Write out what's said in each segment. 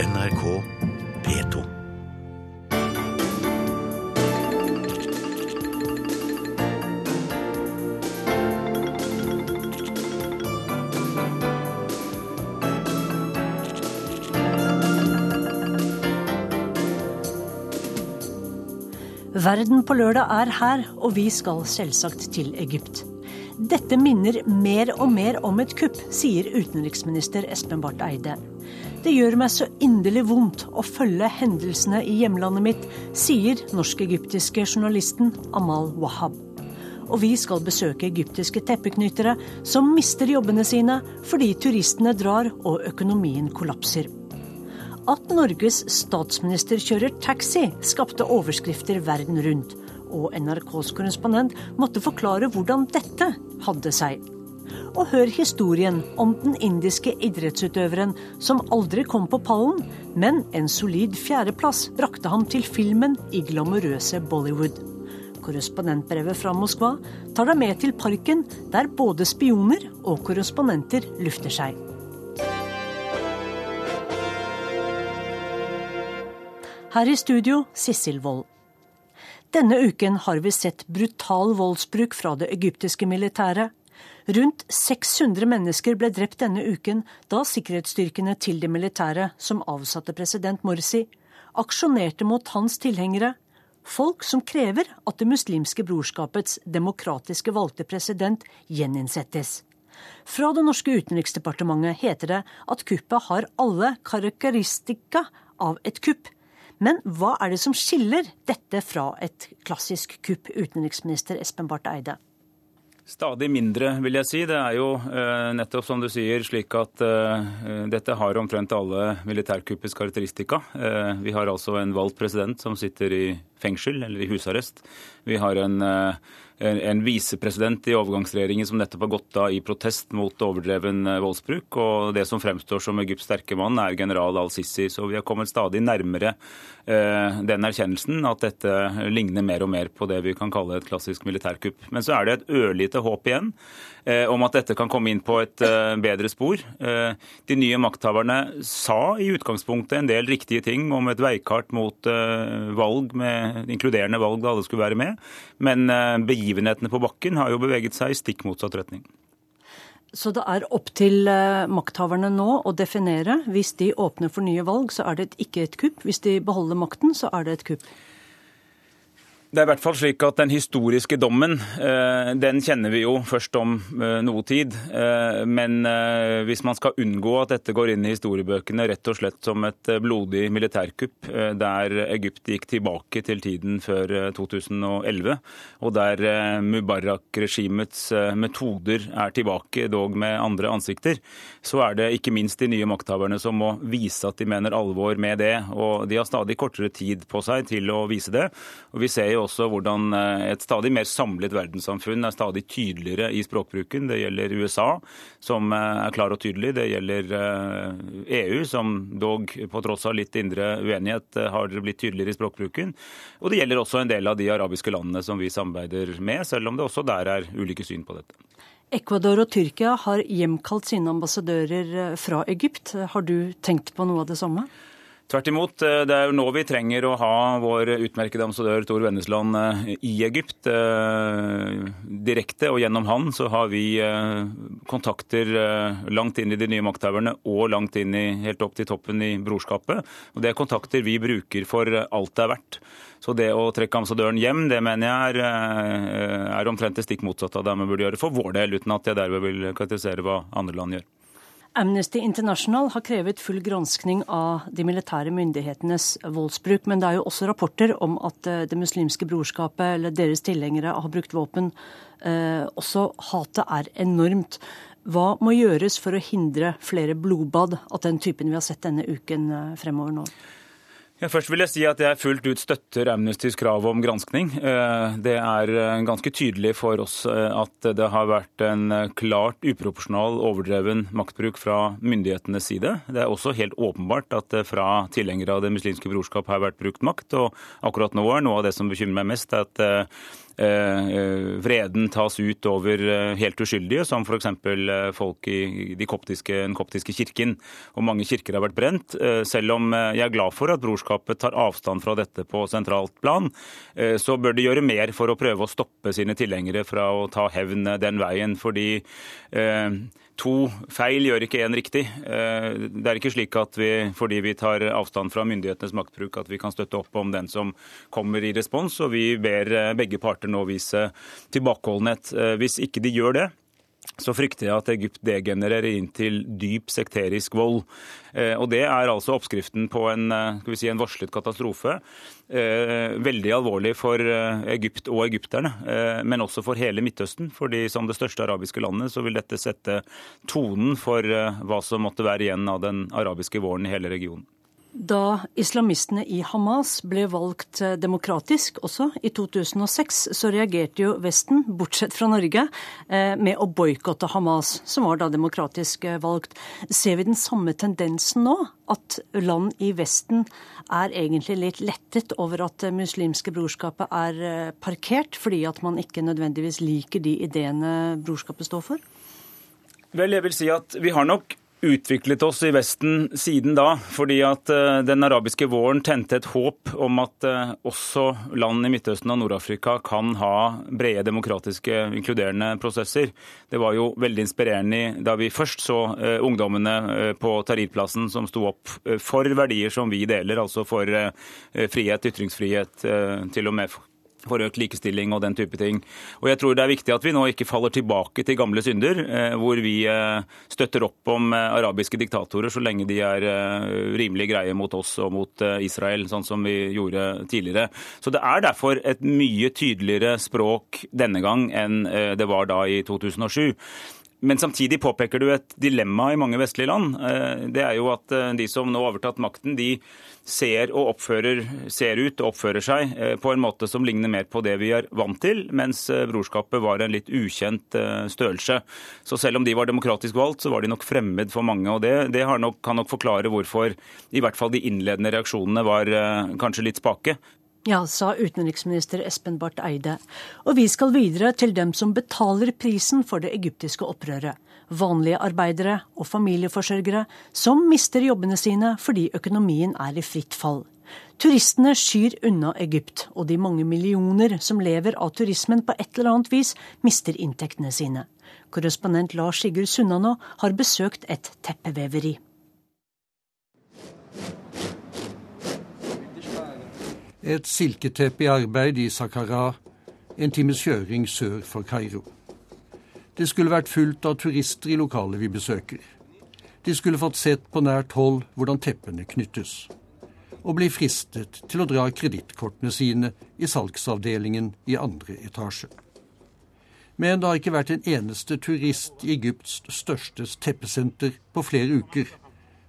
NRK P2. Verden på lørdag er her, og vi skal selvsagt til Egypt. Dette minner mer og mer om et kupp, sier utenriksminister Espen Barth Eide. Det gjør meg så inderlig vondt å følge hendelsene i hjemlandet mitt, sier norsk-egyptiske journalisten Amal Wahab. Og vi skal besøke egyptiske teppeknyttere som mister jobbene sine fordi turistene drar og økonomien kollapser. At Norges statsminister kjører taxi, skapte overskrifter verden rundt. Og NRKs korrespondent måtte forklare hvordan dette hadde seg. Og hør historien om den indiske idrettsutøveren som aldri kom på pallen, men en solid fjerdeplass brakte ham til filmen i glamorøse Bollywood. Korrespondentbrevet fra Moskva tar deg med til parken der både spioner og korrespondenter lufter seg. Her i studio Sissel Wold. Denne uken har vi sett brutal voldsbruk fra det egyptiske militæret. Rundt 600 mennesker ble drept denne uken da sikkerhetsstyrkene til det militære, som avsatte president Morsi, aksjonerte mot hans tilhengere. Folk som krever at Det muslimske brorskapets demokratiske valgte president gjeninnsettes. Fra det norske utenriksdepartementet heter det at kuppet har alle karakteristika av et kupp. Men hva er det som skiller dette fra et klassisk kupp, utenriksminister Espen Barth Eide? Stadig mindre, vil jeg si. Det er jo uh, nettopp som du sier, slik at uh, dette har omtrent alle militærkuppets karakteristika. Uh, vi har altså en valgt president som sitter i fengsel eller i husarrest. Vi har en en visepresident i overgangsregjeringen som nettopp har gått av i protest mot overdreven eh, voldsbruk. Og det som fremstår som Egypts sterke mann, er general al-Sisi. Så vi har kommet stadig nærmere eh, den erkjennelsen at dette ligner mer og mer på det vi kan kalle et klassisk militærkupp. Men så er det et ørlite håp igjen eh, om at dette kan komme inn på et bedre spor. De nye makthaverne sa i utgangspunktet en del riktige ting om et veikart mot valg, med inkluderende valg da alle skulle være med. Men begivenhetene på bakken har jo beveget seg i stikk motsatt retning. Så det er opp til eh, makthaverne nå å definere. Hvis de åpner for nye valg, så er det ikke et kupp. Hvis de beholder makten, så er det et kupp. Det er i hvert fall slik at Den historiske dommen eh, den kjenner vi jo først om eh, noe tid. Eh, men hvis man skal unngå at dette går inn i historiebøkene rett og slett som et blodig militærkupp, der Egypt gikk tilbake til tiden før 2011, og der Mubarak-regimets metoder er tilbake, dog med andre ansikter, så er det ikke minst de nye makthaverne som må vise at de mener alvor med det. Og de har stadig kortere tid på seg til å vise det. Og vi ser jo også hvordan eh, et stadig mer samlet verdenssamfunn er stadig tydeligere i språkbruken. Det gjelder USA, som eh, er klar og tydelig. Det gjelder EU, eh, e som dog på tross av litt indre uenighet har blitt tydeligere i språkbruken. Og det gjelder også en del av de arabiske landene som vi samarbeider med, selv om det også der er ulike syn på dette. Ecuador og Tyrkia har hjemkalt sine ambassadører fra Egypt. Har du tenkt på noe av det samme? Tvert imot. Eh, det er jo nå vi trenger å ha vår utmerkede ambassadør Tor Vennesland eh, i Egypt. Eh, direkte og gjennom han så har vi kontakter langt inn i de nye makthaverne og langt inn i, helt opp til toppen i brorskapet. Og Det er kontakter vi bruker for alt det er verdt. Så det å trekke ambassadøren hjem, det mener jeg er, er omtrent det stikk motsatte av det vi burde gjøre for vår del, uten at jeg derved vil karakterisere hva andre land gjør. Amnesty International har krevet full granskning av de militære myndighetenes voldsbruk. Men det er jo også rapporter om at eh, Det muslimske brorskapet eller deres tilhengere har brukt våpen. Eh, også hatet er enormt. Hva må gjøres for å hindre flere blodbad av den typen vi har sett denne uken eh, fremover nå? Ja, først vil jeg si at jeg fullt ut støtter Amnestys krav om granskning. Eh, det er eh, ganske tydelig for oss eh, at det har vært en klart uproporsjonal, overdreven maktbruk fra myndighetenes side. Det er også helt åpenbart at det fra tilhengere av Det muslimske brorskap har vært brukt makt. Og akkurat nå er noe av det som bekymrer meg mest, at vreden tas ut over eh, helt uskyldige, som f.eks. Eh, folk i de koptiske, den koptiske kirken. Og mange kirker har vært brent. Selv om jeg er glad for at brorskapet tar avstand fra dette på sentralt plan, så bør de gjøre mer for å prøve å stoppe sine tilhengere fra å ta hevn den veien. fordi to feil gjør ikke én riktig. Det er ikke slik at vi, fordi vi tar avstand fra myndighetenes maktbruk, at vi kan støtte opp om den som kommer i respons. Og vi ber begge parter nå vise tilbakeholdenhet. Eh, hvis ikke de gjør det, så frykter jeg at Egypt degenererer inn til dyp sekterisk vold. Eh, og Det er altså oppskriften på en, eh, si, en varslet katastrofe. Veldig alvorlig for Egypt og egypterne, men også for hele Midtøsten. fordi Som det største arabiske landet så vil dette sette tonen for hva som måtte være igjen av den arabiske våren i hele regionen. Da islamistene i Hamas ble valgt eh, demokratisk også i 2006, så reagerte jo Vesten, bortsett fra Norge, eh, med å boikotte Hamas, som var da demokratisk eh, valgt. Ser vi den samme tendensen nå? At land i Vesten er egentlig litt lettet over at det muslimske brorskapet er parkert, fordi at man ikke nødvendigvis liker de ideene brorskapet står for? Vel, jeg vil si at vi har nok utviklet oss i Vesten siden da. Fordi at eh, den arabiske våren tente et håp om at eh, også land i Midtøsten og Nord-Afrika kan ha brede demokratiske, inkluderende prosesser. Det var jo veldig inspirerende da vi først så eh, ungdommene på Tahrir-plassen som sto opp for verdier som vi deler, altså for frihet, ytringsfrihet, til og med for økt likestilling og den type ting. Og jeg tror Det er viktig at vi nå ikke faller tilbake til gamle synder, eh, hvor vi eh, støtter opp om eh, arabiske diktatorer så lenge de er rimelig greie mot oss og mot Israel, sånn som vi gjorde tidligere. Så Det er derfor et mye tydeligere språk denne gang enn det var da i 2007. Men samtidig påpeker du et dilemma i mange vestlige land. Det er jo at de som nå har overtatt makten, de ser, oppfører, ser ut og oppfører seg eh, på en måte som ligner mer på det vi er vant til, mens eh, brorskapet var en litt ukjent eh, størrelse. Så selv om de var demokratisk valgt, så var de nok fremmed for mange. og Det, det nok, kan nok forklare hvorfor i hvert fall de innledende reaksjonene var kanskje litt spake. Ja, sa utenriksminister Espen Barth Eide. Og vi skal videre til dem som betaler prisen for det egyptiske opprøret vanlige arbeidere og familieforsørgere som mister jobbene sine fordi økonomien er i fritt fall. Turistene skyr unna Egypt, og de mange millioner som lever av turismen på et eller annet vis, mister inntektene sine. Korrespondent Lars Sigurd Sunnanå har besøkt et teppeveveri. Et silketeppe i arbeid i Saqqara, en times kjøring sør for Kairo. Det skulle vært fullt av turister i lokalet vi besøker. De skulle fått sett på nært hold hvordan teppene knyttes, og bli fristet til å dra kredittkortene sine i salgsavdelingen i andre etasje. Men det har ikke vært en eneste turist i Egypts største teppesenter på flere uker.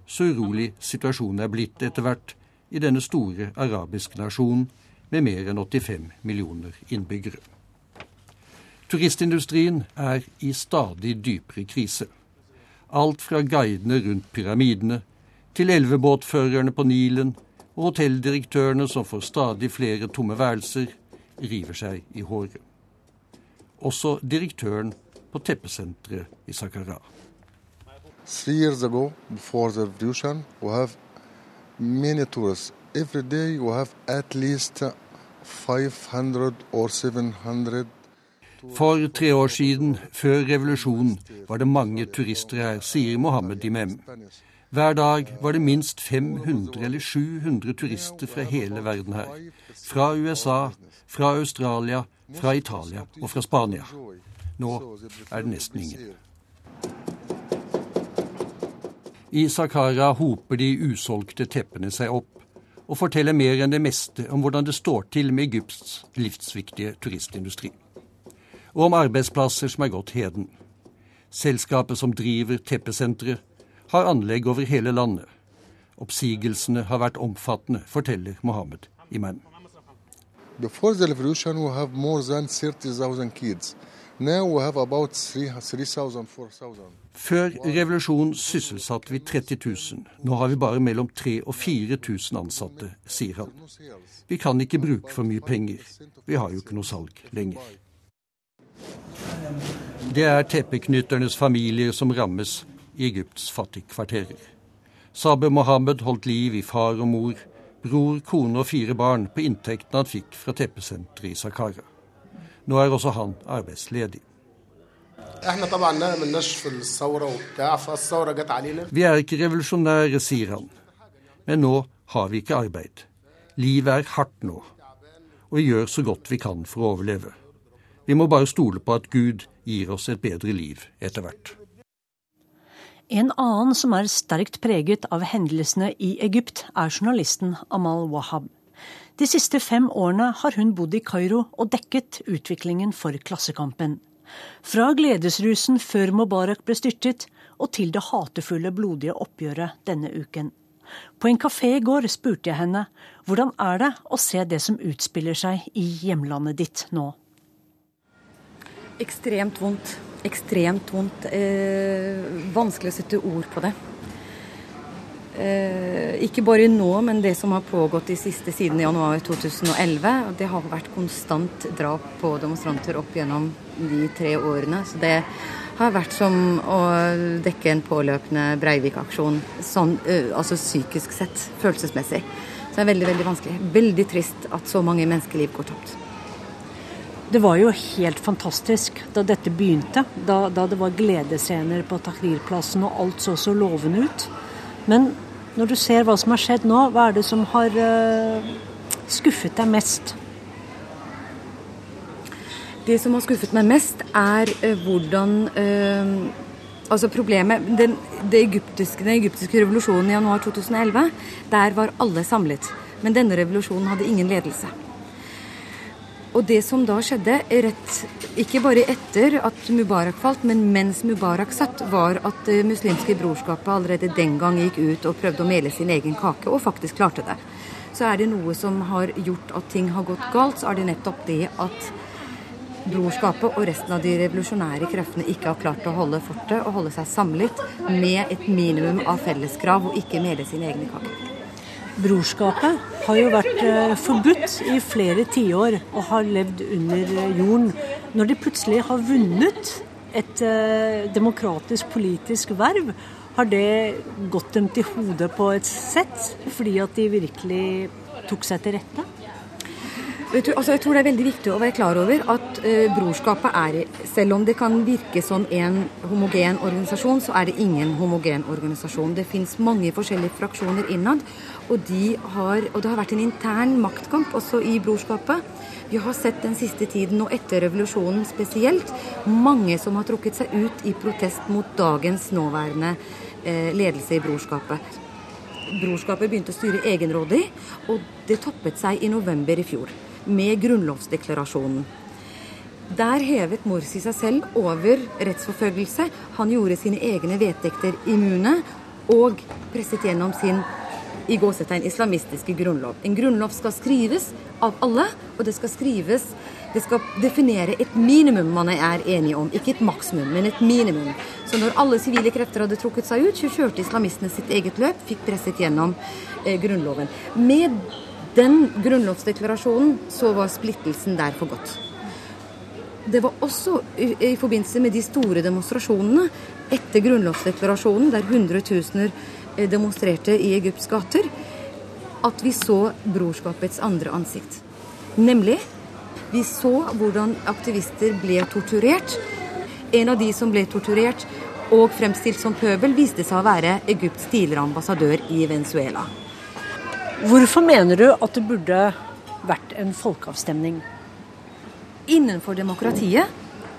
Så urolig situasjonen er blitt etter hvert i denne store arabiske nasjonen med mer enn 85 millioner innbyggere. Turistindustrien er i stadig dypere krise. Alt fra guidene rundt pyramidene til elvebåtførerne på Nilen og hotelldirektørene som får stadig flere tomme værelser, river seg i håret. Også direktøren på teppesenteret i Saqqara. Three years ago, before the revolution, we have many tourists. Every day we have at least 500 or 700 for tre år siden, før revolusjonen, var det mange turister her, sier Mohammed Imem. Hver dag var det minst 500 eller 700 turister fra hele verden her. Fra USA, fra Australia, fra Italia og fra Spania. Nå er det nesten ingen. I Saqqara hoper de usolgte teppene seg opp og forteller mer enn det meste om hvordan det står til med Egypts livsviktige turistindustri og om arbeidsplasser som er gått heden. Selskapet som driver teppesenteret, har anlegg over hele landet. Oppsigelsene har vært omfattende, forteller Mohammed Iman. Before the revolution, we have more than 30,000 kids. Now we have about 3,000, 4,000. Før revolusjonen sysselsatte vi 30 000. Nå har vi bare mellom 3000 og 4000 ansatte, sier han. Vi kan ikke bruke for mye penger. Vi har jo ikke noe salg lenger. Det er teppeknytternes familier som rammes i Egypts fattigkvarterer. Sabe Mohammed holdt liv i far og mor, bror, kone og fire barn på inntektene han fikk fra teppesenteret i Sakara. Nå er også han arbeidsledig. Vi er ikke revolusjonære, sier han. Men nå har vi ikke arbeid. Livet er hardt nå. Og vi gjør så godt vi kan for å overleve. Vi må bare stole på at Gud gir oss et bedre liv etter hvert. En annen som er sterkt preget av hendelsene i Egypt, er journalisten Amal Wahab. De siste fem årene har hun bodd i Kairo og dekket utviklingen for Klassekampen. Fra gledesrusen før Mubarak ble styrtet, og til det hatefulle, blodige oppgjøret denne uken. På en kafé i går spurte jeg henne hvordan er det å se det som utspiller seg i hjemlandet ditt nå? Ekstremt vondt. Ekstremt vondt. Eh, vanskelig å sette ord på det. Eh, ikke bare nå, men det som har pågått de siste siden januar 2011. Det har vært konstant drap på demonstranter opp gjennom de tre årene. Så det har vært som å dekke en påløpende Breivik-aksjon, sånn, eh, altså psykisk sett, følelsesmessig. Så det er veldig, veldig vanskelig. Veldig trist at så mange menneskeliv går tapt. Det var jo helt fantastisk da dette begynte. Da, da det var gledesscener på Tahrir-plassen og alt så så lovende ut. Men når du ser hva som har skjedd nå, hva er det som har uh, skuffet deg mest? Det som har skuffet meg mest, er uh, hvordan uh, Altså problemet den, egyptiske, den egyptiske revolusjonen i januar 2011, der var alle samlet. Men denne revolusjonen hadde ingen ledelse. Og det som da skjedde, rett, ikke bare etter at Mubarak falt, men mens Mubarak satt, var at det muslimske brorskapet allerede den gang gikk ut og prøvde å mele sin egen kake, og faktisk klarte det. Så er det noe som har gjort at ting har gått galt, så er det nettopp det at brorskapet og resten av de revolusjonære kreftene ikke har klart å holde fortet og holde seg samlet med et minimum av felleskrav og ikke mele sine egne kaker. Brorskapet har jo vært eh, forbudt i flere tiår og har levd under jorden. Når de plutselig har vunnet et eh, demokratisk politisk verv, har det gått dem til hodet på et sett, fordi at de virkelig tok seg til rette? Du, altså jeg tror det er veldig viktig å være klar over at uh, Brorskapet er, selv om det kan virke som en homogen organisasjon, så er det ingen homogen organisasjon. Det fins mange forskjellige fraksjoner innad, og, de har, og, det har vært en intern maktkamp også i Brorskapet. Vi har sett den siste tiden, og etter revolusjonen spesielt, mange som har trukket seg ut i protest mot dagens nåværende eh, ledelse i Brorskapet. Brorskapet begynte å styre egenrådig, og det toppet seg i november i fjor med grunnlovsdeklarasjonen. Der hevet Morsi seg selv over rettsforfølgelse. Han gjorde sine egne vedtekter immune og presset gjennom sin i gåsetegn islamistiske grunnlov. En grunnlov skal skrives av alle, og det skal skrives Det skal definere et minimum man er enige om. Ikke et maksimum, men et minimum. Så når alle sivile krefter hadde trukket seg ut, så kjørte islamistene sitt eget løp, fikk presset gjennom eh, Grunnloven. Med den grunnlovsdeklarasjonen så var splittelsen der for godt. Det var også i, i forbindelse med de store demonstrasjonene etter grunnlovsdeklarasjonen, der hundretusener eh, demonstrerte i Egypts gater, at vi så brorskapets andre ansikt. Nemlig vi så hvordan aktivister ble torturert. En av de som ble torturert og fremstilt som pøbel, viste seg å være Egypts tidligere ambassadør i Venezuela. Hvorfor mener du at det burde vært en folkeavstemning? Innenfor demokratiet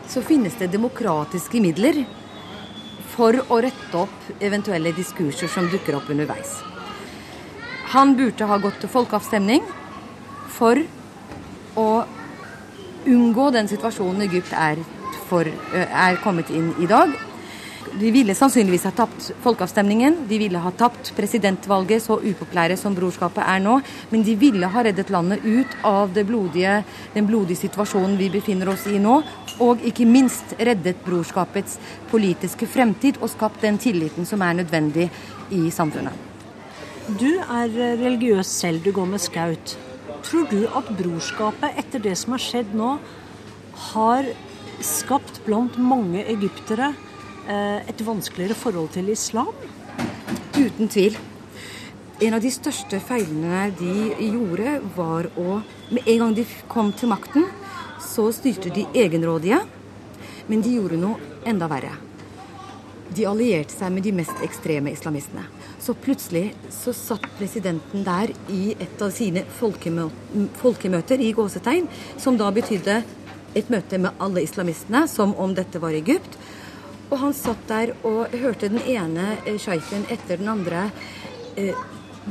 så finnes det demokratiske midler for å rette opp eventuelle diskurser som dukker opp underveis. Han burde ha gått til folkeavstemning for å unngå den situasjonen Egypt er, for, er kommet inn i dag. De ville sannsynligvis ha tapt folkeavstemningen. De ville ha tapt presidentvalget, så upopulære som brorskapet er nå. Men de ville ha reddet landet ut av blodige, den blodige situasjonen vi befinner oss i nå. Og ikke minst reddet brorskapets politiske fremtid og skapt den tilliten som er nødvendig i samfunnet. Du er religiøs selv, du går med skaut. Tror du at brorskapet, etter det som har skjedd nå, har skapt blant mange egyptere et vanskeligere forhold til islam? Uten tvil. En av de største feilene de gjorde, var å Med en gang de kom til makten, så styrte de egenrådige. Men de gjorde noe enda verre. De allierte seg med de mest ekstreme islamistene. Så plutselig så satt presidenten der i et av sine folkemøter i gåsetegn, som da betydde et møte med alle islamistene, som om dette var Egypt. Og han satt der og hørte den ene eh, sjeiken etter den andre eh,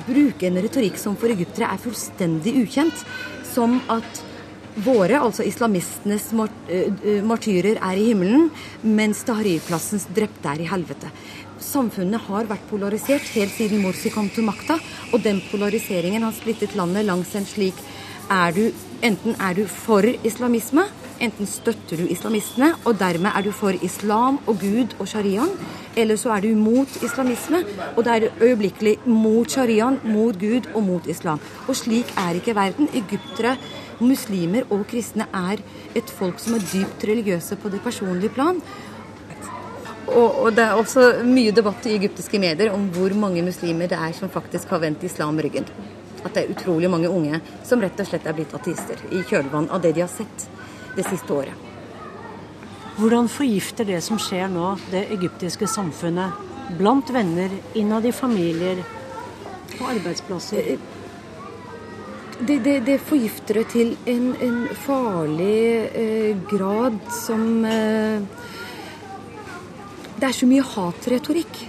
bruke en retorikk som for egyptere er fullstendig ukjent. Som at våre, altså islamistenes eh, eh, martyrer, er i himmelen, mens Tahrir-plassens drepte er i helvete. Samfunnet har vært polarisert helt siden Morsi kom til makta, og den polariseringen har splittet landet langs en slik er du, Enten er du for islamisme, Enten støtter du islamistene, og dermed er du for islam og Gud og shariaen, eller så er du mot islamisme, og da er øyeblikkelig mot shariaen, mot Gud og mot islam. Og slik er ikke verden. Egyptere, muslimer og kristne er et folk som er dypt religiøse på det personlige plan. Og, og, det er også mye debatt i egyptiske medier om hvor mange muslimer det er som faktisk har vendt islam ryggen. At det er utrolig mange unge som rett og slett er blitt ateister i kjølvann av det de har sett det siste året. Hvordan forgifter det som skjer nå, det egyptiske samfunnet? Blant venner, innad i familier, på arbeidsplasser? Eh, det, det, det forgifter det til en, en farlig eh, grad som eh, Det er så mye hatretorikk.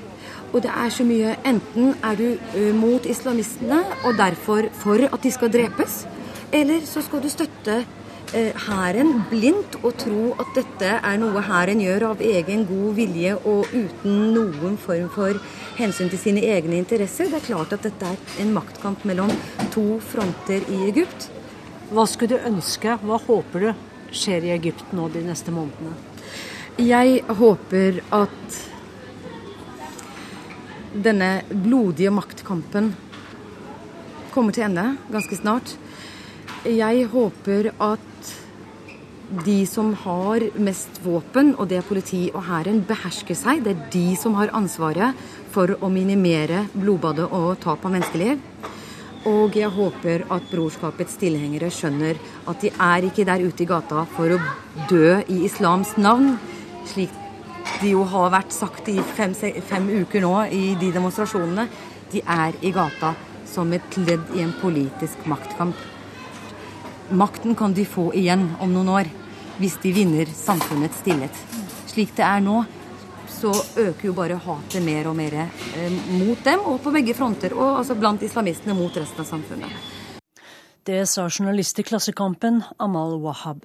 Og det er så mye Enten er du uh, mot islamistene og derfor for at de skal drepes, eller så skal du støtte Eh, hæren blindt og tro at dette er noe hæren gjør av egen god vilje og uten noen form for hensyn til sine egne interesser. Det er klart at dette er en maktkamp mellom to fronter i Egypt. Hva skulle du ønske, hva håper du skjer i Egypt nå de neste månedene? Jeg håper at denne blodige maktkampen kommer til ende ganske snart. Jeg håper at de som har mest våpen, og det er politi og hæren, behersker seg. Det er de som har ansvaret for å minimere blodbadet og tap av menneskeliv. Og jeg håper at brorskapets tilhengere skjønner at de er ikke der ute i gata for å dø i islams navn, slik de jo har vært sagt i fem, fem uker nå i de demonstrasjonene. De er i gata som et ledd i en politisk maktkamp. Makten kan de få igjen om noen år hvis de vinner samfunnets stillhet. Slik det er nå, så øker jo bare hatet mer og mer eh, mot dem, og på begge fronter. Og altså blant islamistene mot resten av samfunnet. Det sa journalist i Klassekampen Amal Wahab.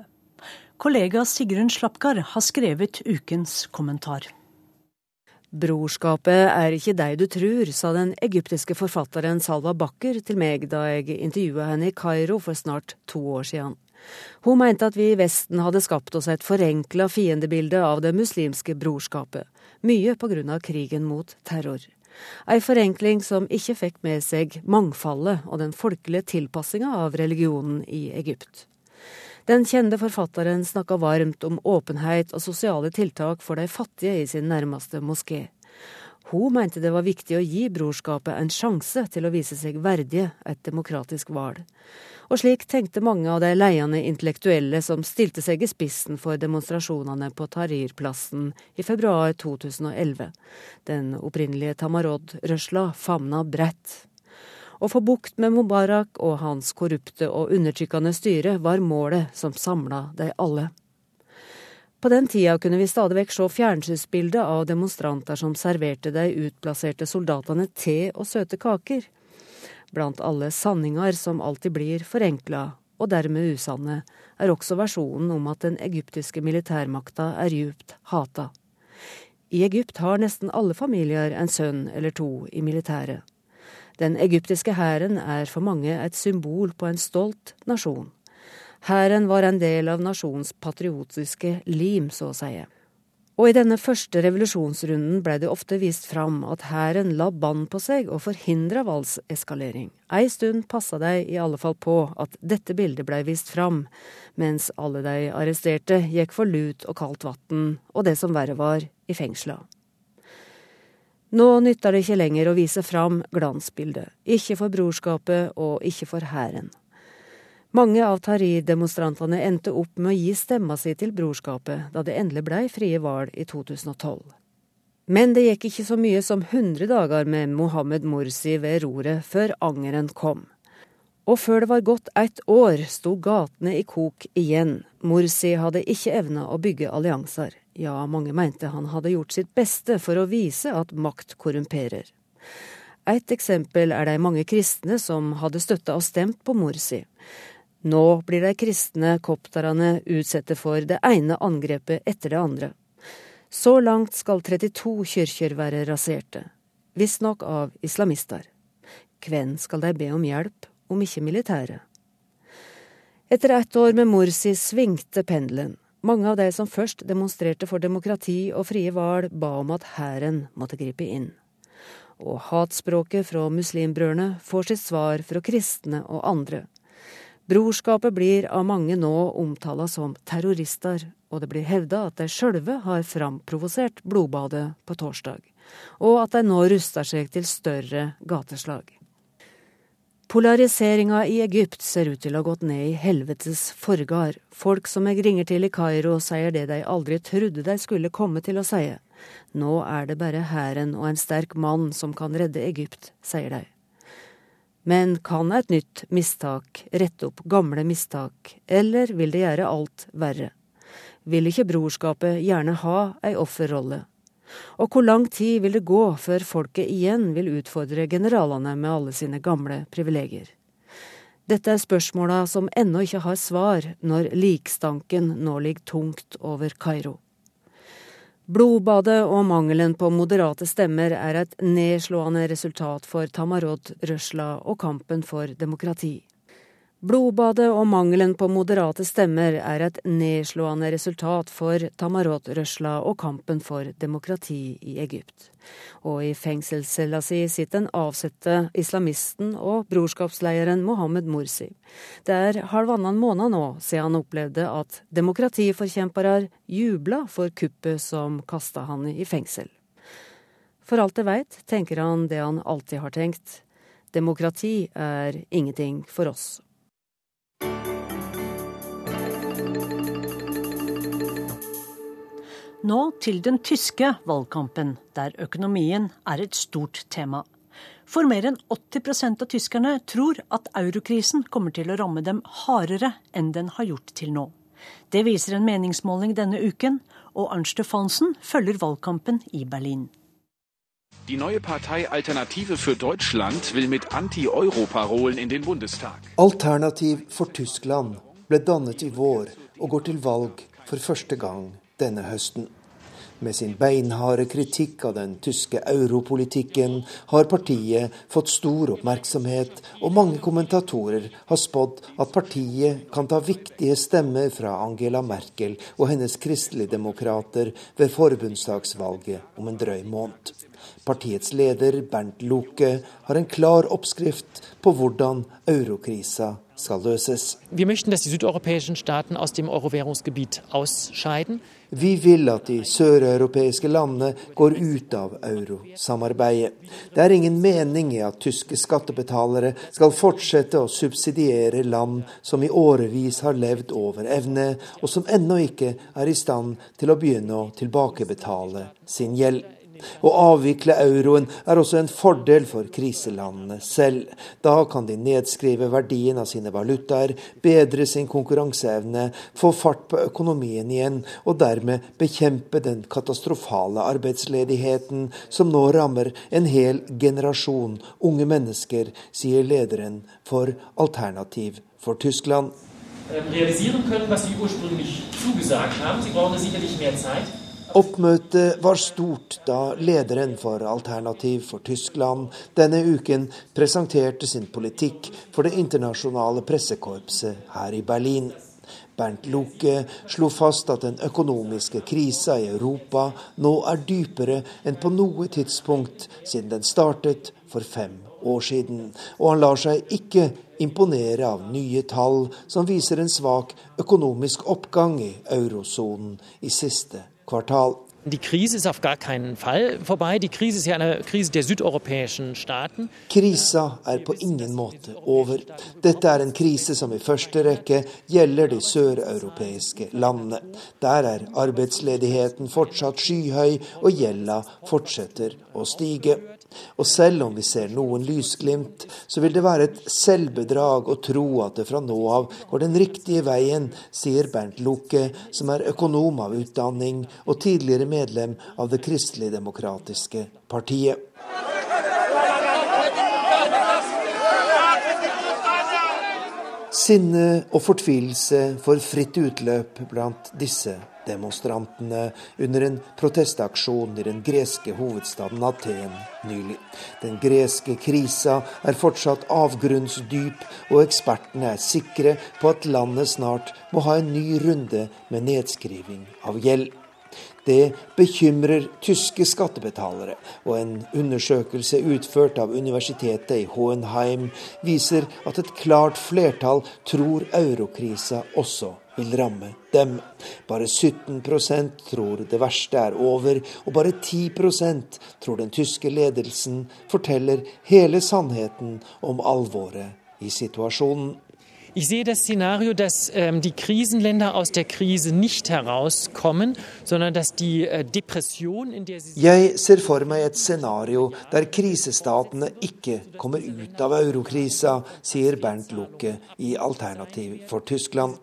Kollega Sigrun Slapkar har skrevet ukens kommentar. Brorskapet er ikke deg du trur, sa den egyptiske forfatteren Salwa Bakker til meg da jeg intervjua henne i Kairo for snart to år siden. Hun mente at vi i Vesten hadde skapt oss et forenkla fiendebilde av det muslimske brorskapet, mye på grunn av krigen mot terror. Ei forenkling som ikke fikk med seg mangfoldet og den folkelige tilpassinga av religionen i Egypt. Den kjente forfatteren snakka varmt om åpenhet og sosiale tiltak for de fattige i sin nærmeste moské. Hun mente det var viktig å gi brorskapet en sjanse til å vise seg verdige et demokratisk valg. Og slik tenkte mange av de leiende intellektuelle som stilte seg i spissen for demonstrasjonene på Tahrir-plassen i februar 2011. Den opprinnelige Tamarod-rørsla famna bredt. Å få bukt med Mubarak og hans korrupte og undertrykkende styre var målet som samla de alle. På den tida kunne vi stadig vekk se fjernsynsbilder av demonstranter som serverte de utplasserte soldatene te og søte kaker. Blant alle sanninger som alltid blir forenkla, og dermed usanne, er også versjonen om at den egyptiske militærmakta er djupt hata. I Egypt har nesten alle familier en sønn eller to i militæret. Den egyptiske hæren er for mange et symbol på en stolt nasjon. Hæren var en del av nasjonens patriotiske lim, så å si. Og i denne første revolusjonsrunden blei det ofte vist fram at hæren la bånd på seg og forhindra voldseskalering. Ei stund passa de i alle fall på at dette bildet blei vist fram, mens alle de arresterte gikk for lut og kaldt vann, og det som verre var, i fengsla. Nå nytter det ikke lenger å vise fram glansbildet, ikke for brorskapet og ikke for hæren. Mange av Tahrir-demonstrantene endte opp med å gi stemma si til brorskapet da det endelig blei frie valg i 2012. Men det gikk ikke så mye som 100 dager med Mohammed Morsi ved roret før angeren kom. Og før det var gått ett år, sto gatene i kok igjen. Morsi hadde ikke evna å bygge allianser. Ja, mange mente han hadde gjort sitt beste for å vise at makt korrumperer. Et eksempel er de mange kristne som hadde støtta og stemt på Morsi. Nå blir de kristne kopterne utsette for det ene angrepet etter det andre. Så langt skal 32 kirker være raserte, visstnok av islamister. Hvem skal de be om hjelp, om ikke militæret? Etter ett år med Morsi svingte pendelen. Mange av de som først demonstrerte for demokrati og frie valg, ba om at hæren måtte gripe inn. Og hatspråket fra muslimbrødrene får sitt svar fra kristne og andre. Brorskapet blir av mange nå omtala som terrorister, og det blir hevda at de sjølve har framprovosert blodbadet på torsdag, og at de nå ruster seg til større gateslag. Polariseringa i Egypt ser ut til å ha gått ned i helvetes forgard. Folk som jeg ringer til i Kairo, sier det de aldri trodde de skulle komme til å si. Nå er det bare hæren og en sterk mann som kan redde Egypt, sier de. Men kan et nytt mistak rette opp gamle mistak, eller vil det gjøre alt verre? Vil ikke brorskapet gjerne ha ei offerrolle? Og hvor lang tid vil det gå før folket igjen vil utfordre generalene med alle sine gamle privilegier? Dette er spørsmåla som ennå ikke har svar, når likstanken nå ligger tungt over Kairo. Blodbadet og mangelen på moderate stemmer er et nedslående resultat for Tamarod Røsla og kampen for demokrati. Blodbadet og mangelen på moderate stemmer er et nedslående resultat for Tamarot-rørsla og kampen for demokrati i Egypt. Og i fengselscella si sitter den avsatte islamisten og brorskapsleieren Mohammed Morsi. Det er halvannen måned nå siden han opplevde at demokratiforkjempere jubla for kuppet som kasta han i fengsel. For alt jeg veit, tenker han det han alltid har tenkt. Demokrati er ingenting for oss. Nå til den tyske valgkampen, der økonomien er et stort tema. For mer enn 80% av tyskerne tror at eurokrisen kommer til å ramme dem hardere enn den har gjort til nå. Det viser en meningsmåling denne uken, og Arnt Stefansen følger valgkampen i Berlin. Die neue Partei Alternative für Deutschland will mit Anti-Euro-Parolen in den Bundestag. Alternativ for Tyskland ble dannet i vår og går til valg for første gang denne høsten. Med sin beinharde kritikk av den tyske europolitikken har partiet fått stor oppmerksomhet, og mange kommentatorer har spådd at partiet kan ta viktige stemmer fra Angela Merkel og hennes kristeligdemokrater ved forbundsdagsvalget om en drøy måned. Partiets leder Bernt Loke har en klar oppskrift på hvordan eurokrisa skal løses. Vi vil at de søreuropeiske landene går ut av eurosamarbeidet. Det er ingen mening i at tyske skattebetalere skal fortsette å subsidiere land som i årevis har levd over evne, og som ennå ikke er i stand til å begynne å tilbakebetale sin gjeld. Å avvikle euroen er også en fordel for kriselandene selv. Da kan de nedskrive verdien av sine valutaer, bedre sin konkurranseevne, få fart på økonomien igjen, og dermed bekjempe den katastrofale arbeidsledigheten som nå rammer en hel generasjon unge mennesker, sier lederen for Alternativ for Tyskland. realisieren können, was Sie ursprünglich zugesagt haben. Sie brauchen sicherlich mehr Zeit. Oppmøtet var stort da lederen for Alternativ for Tyskland denne uken presenterte sin politikk for det internasjonale pressekorpset her i Berlin. Bernt Loke slo fast at den økonomiske krisa i Europa nå er dypere enn på noe tidspunkt siden den startet for fem år siden. Og han lar seg ikke imponere av nye tall som viser en svak økonomisk oppgang i eurosonen i siste kvartal. Die Krise ist auf gar keinen Fall vorbei. Die Krise ist ja eine Krise der südeuropäischen Staaten. Krisa er på ingen måte over. Dette er en krise som i første rekke gjelder de søreuropeiske landene. Der er arbeidsledigheten fortsatt skyhøy, og gjelda fortsetter å stige. Og selv om vi ser noen lysglimt, så vil det være et selvbedrag å tro at det fra nå av går den riktige veien, sier Bernt Loke, som er økonom av utdanning og tidligere medlem av Det kristelig-demokratiske partiet. Sinne og fortvilelse får fritt utløp blant disse demonstrantene under en protestaksjon i den greske hovedstaden Aten nylig. Den greske krisa er fortsatt avgrunnsdyp, og ekspertene er sikre på at landet snart må ha en ny runde med nedskriving av gjeld. Det bekymrer tyske skattebetalere, og en undersøkelse utført av universitetet i Hohenheim viser at et klart flertall tror eurokrisa også vil ramme dem. Bare 17% tror det verste er over, og bare 10% tror den tyske ledelsen forteller hele sannheten om alvoret i situasjonen. Ich sehe das Szenario, dass ähm, die Krisenländer aus der Krise nicht herauskommen, sondern dass die äh, Depression, in der sie Jeg ser for meg et scenario der krisestatene ikke kommer ut av eurokrisa, sier Bernt Lucke i Alternativ for Tyskland.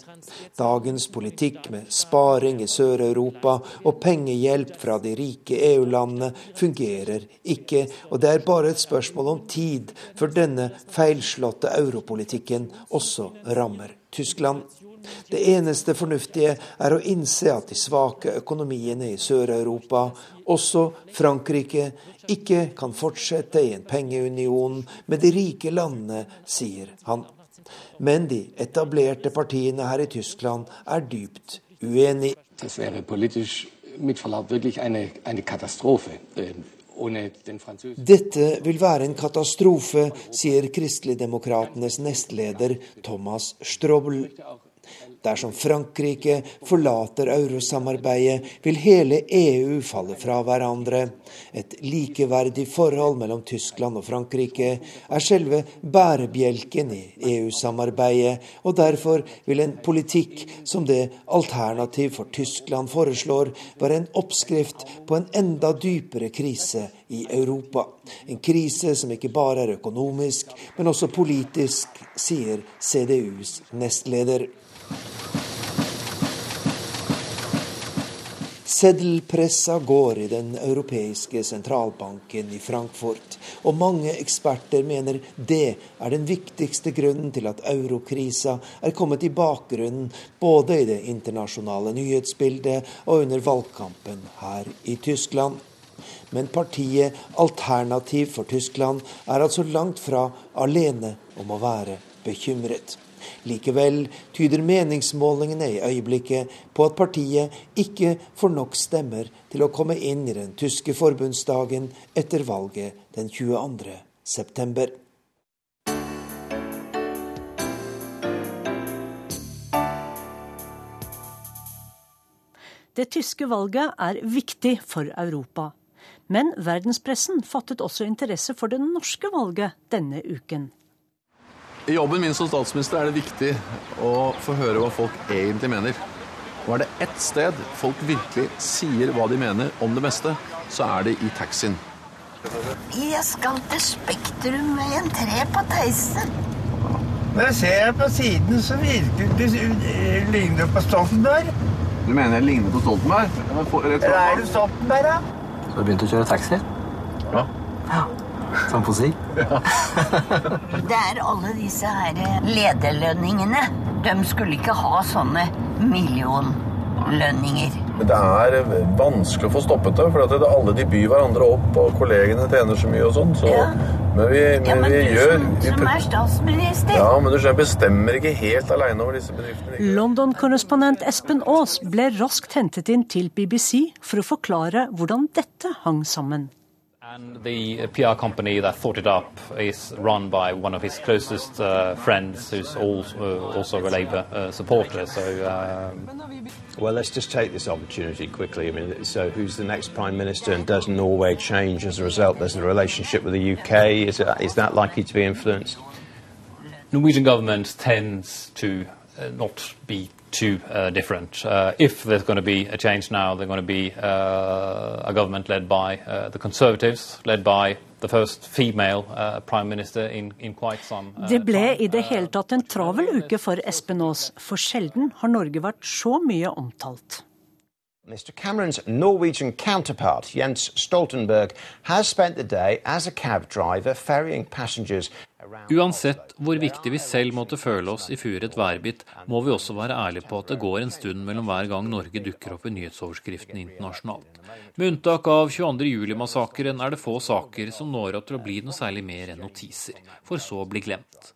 Dagens politikk med sparing i Sør-Europa og pengehjelp fra de rike EU-landene fungerer ikke, og det er bare et spørsmål om tid før denne feilslåtte europolitikken også rammer Tyskland. Det eneste fornuftige er å innse at de svake økonomiene i Sør-Europa, også Frankrike, ikke kan fortsette i en pengeunion med de rike landene, sier han. Men de etablerte partiene her i Tyskland er dypt uenig. Det wäre politisch mit Verlaub wirklich eine, eine Katastrophe. Dette vil være en katastrofe, sier Kristeligdemokratenes nestleder Thomas Strobel. Dersom Frankrike forlater eurosamarbeidet, vil hele EU falle fra hverandre. Et likeverdig forhold mellom Tyskland og Frankrike er selve bærebjelken i EU-samarbeidet, og derfor vil en politikk som det Alternativ for Tyskland foreslår, være en oppskrift på en enda dypere krise i Europa. En krise som ikke bare er økonomisk, men også politisk, sier CDUs nestleder. Seddelpressa går i den europeiske sentralbanken i Frankfurt, og mange eksperter mener det er den viktigste grunnen til at eurokrisa er kommet i bakgrunnen både i det internasjonale nyhetsbildet og under valgkampen her i Tyskland. Men partiet Alternativ for Tyskland er altså langt fra alene om å være bekymret. Likevel tyder meningsmålingene i øyeblikket på at partiet ikke får nok stemmer til å komme inn i den tyske forbundsdagen etter valget den 22. september. Det tyske valget er viktig for Europa. Men verdenspressen fattet også interesse for det norske valget denne uken. I jobben min som statsminister er det viktig å få høre hva folk egentlig mener. Og er det ett sted folk virkelig sier hva de mener om det meste, så er det i taxien. Jeg skal til Spektrum med en tre på Theisen. Når jeg ser på siden, så virker det ligner på Stoltenberg. Du mener jeg ligner på Stoltenberg? Er du Stoltenberg, da? Så du begynte å kjøre taxi? Ja. ja. Som på si? Ja. det er alle disse her lederlønningene. De skulle ikke ha sånne millionlønninger. det er vanskelig å få stoppet det, for at det, alle de byr hverandre opp, og kollegene tjener så mye og sånn. Så, Ja. Men vi, men Ja, men vi du gjør som, som er statsminister. Ja, men du skjønner, bestemmer ikke helt aleine over disse bedriftene. London-korrespondent Espen Aas ble raskt hentet inn til BBC for å forklare hvordan dette hang sammen. And the PR company that thought it up is run by one of his closest uh, friends, who's also, uh, also a Labour uh, supporter. So, um, Well, let's just take this opportunity quickly. I mean, so who's the next prime minister, and does Norway change as a result? There's a relationship with the UK. Is, it, is that likely to be influenced? Norwegian government tends to uh, not be too uh, different. Uh, if there's going to be a change now, they're going to be uh, a government led by uh, the Conservatives, led by the first female uh, prime minister in, in quite some uh, Det ble i det hele tatt en travel uke for Espen Aas, for sjelden har Norge vært så mye omtalt. Mr. Cameron's Norwegian counterpart, Jens Stoltenberg, has spent the day as a cab driver ferrying passengers Uansett hvor viktig vi selv måtte føle oss i furet værbitt, må vi også være ærlige på at det går en stund mellom hver gang Norge dukker opp i nyhetsoverskriftene internasjonalt. Med unntak av 22.07-massakren er det få saker som når opp til å bli noe særlig mer enn notiser, for så å bli glemt.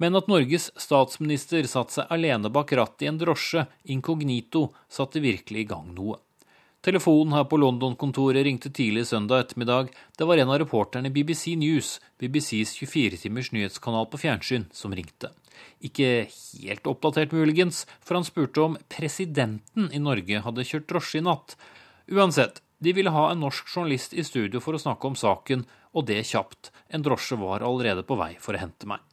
Men at Norges statsminister satte seg alene bak rattet i en drosje, inkognito, satte virkelig i gang noe. Telefonen her på London-kontoret ringte tidlig søndag ettermiddag. Det var en av reporterne i BBC News, BBCs 24-timers nyhetskanal på fjernsyn, som ringte. Ikke helt oppdatert muligens, for han spurte om presidenten i Norge hadde kjørt drosje i natt. Uansett, de ville ha en norsk journalist i studio for å snakke om saken, og det kjapt. En drosje var allerede på vei for å hente meg.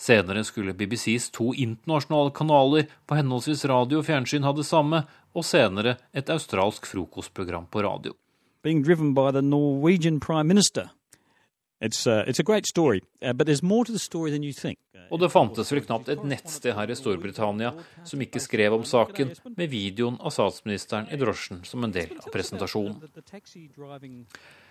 Senere skulle BBCs to internasjonale kanaler på henholdsvis radio og fjernsyn ha det samme, og senere et australsk frokostprogram på radio. being driven by the Norwegian Prime Minister. It's, uh, it's a great story, uh, but there's more to the story than you think. Og det fantes vel knapt et nettsted her i Storbritannia som ikke skrev om saken, med videoen av statsministeren i drosjen som en del av presentasjonen.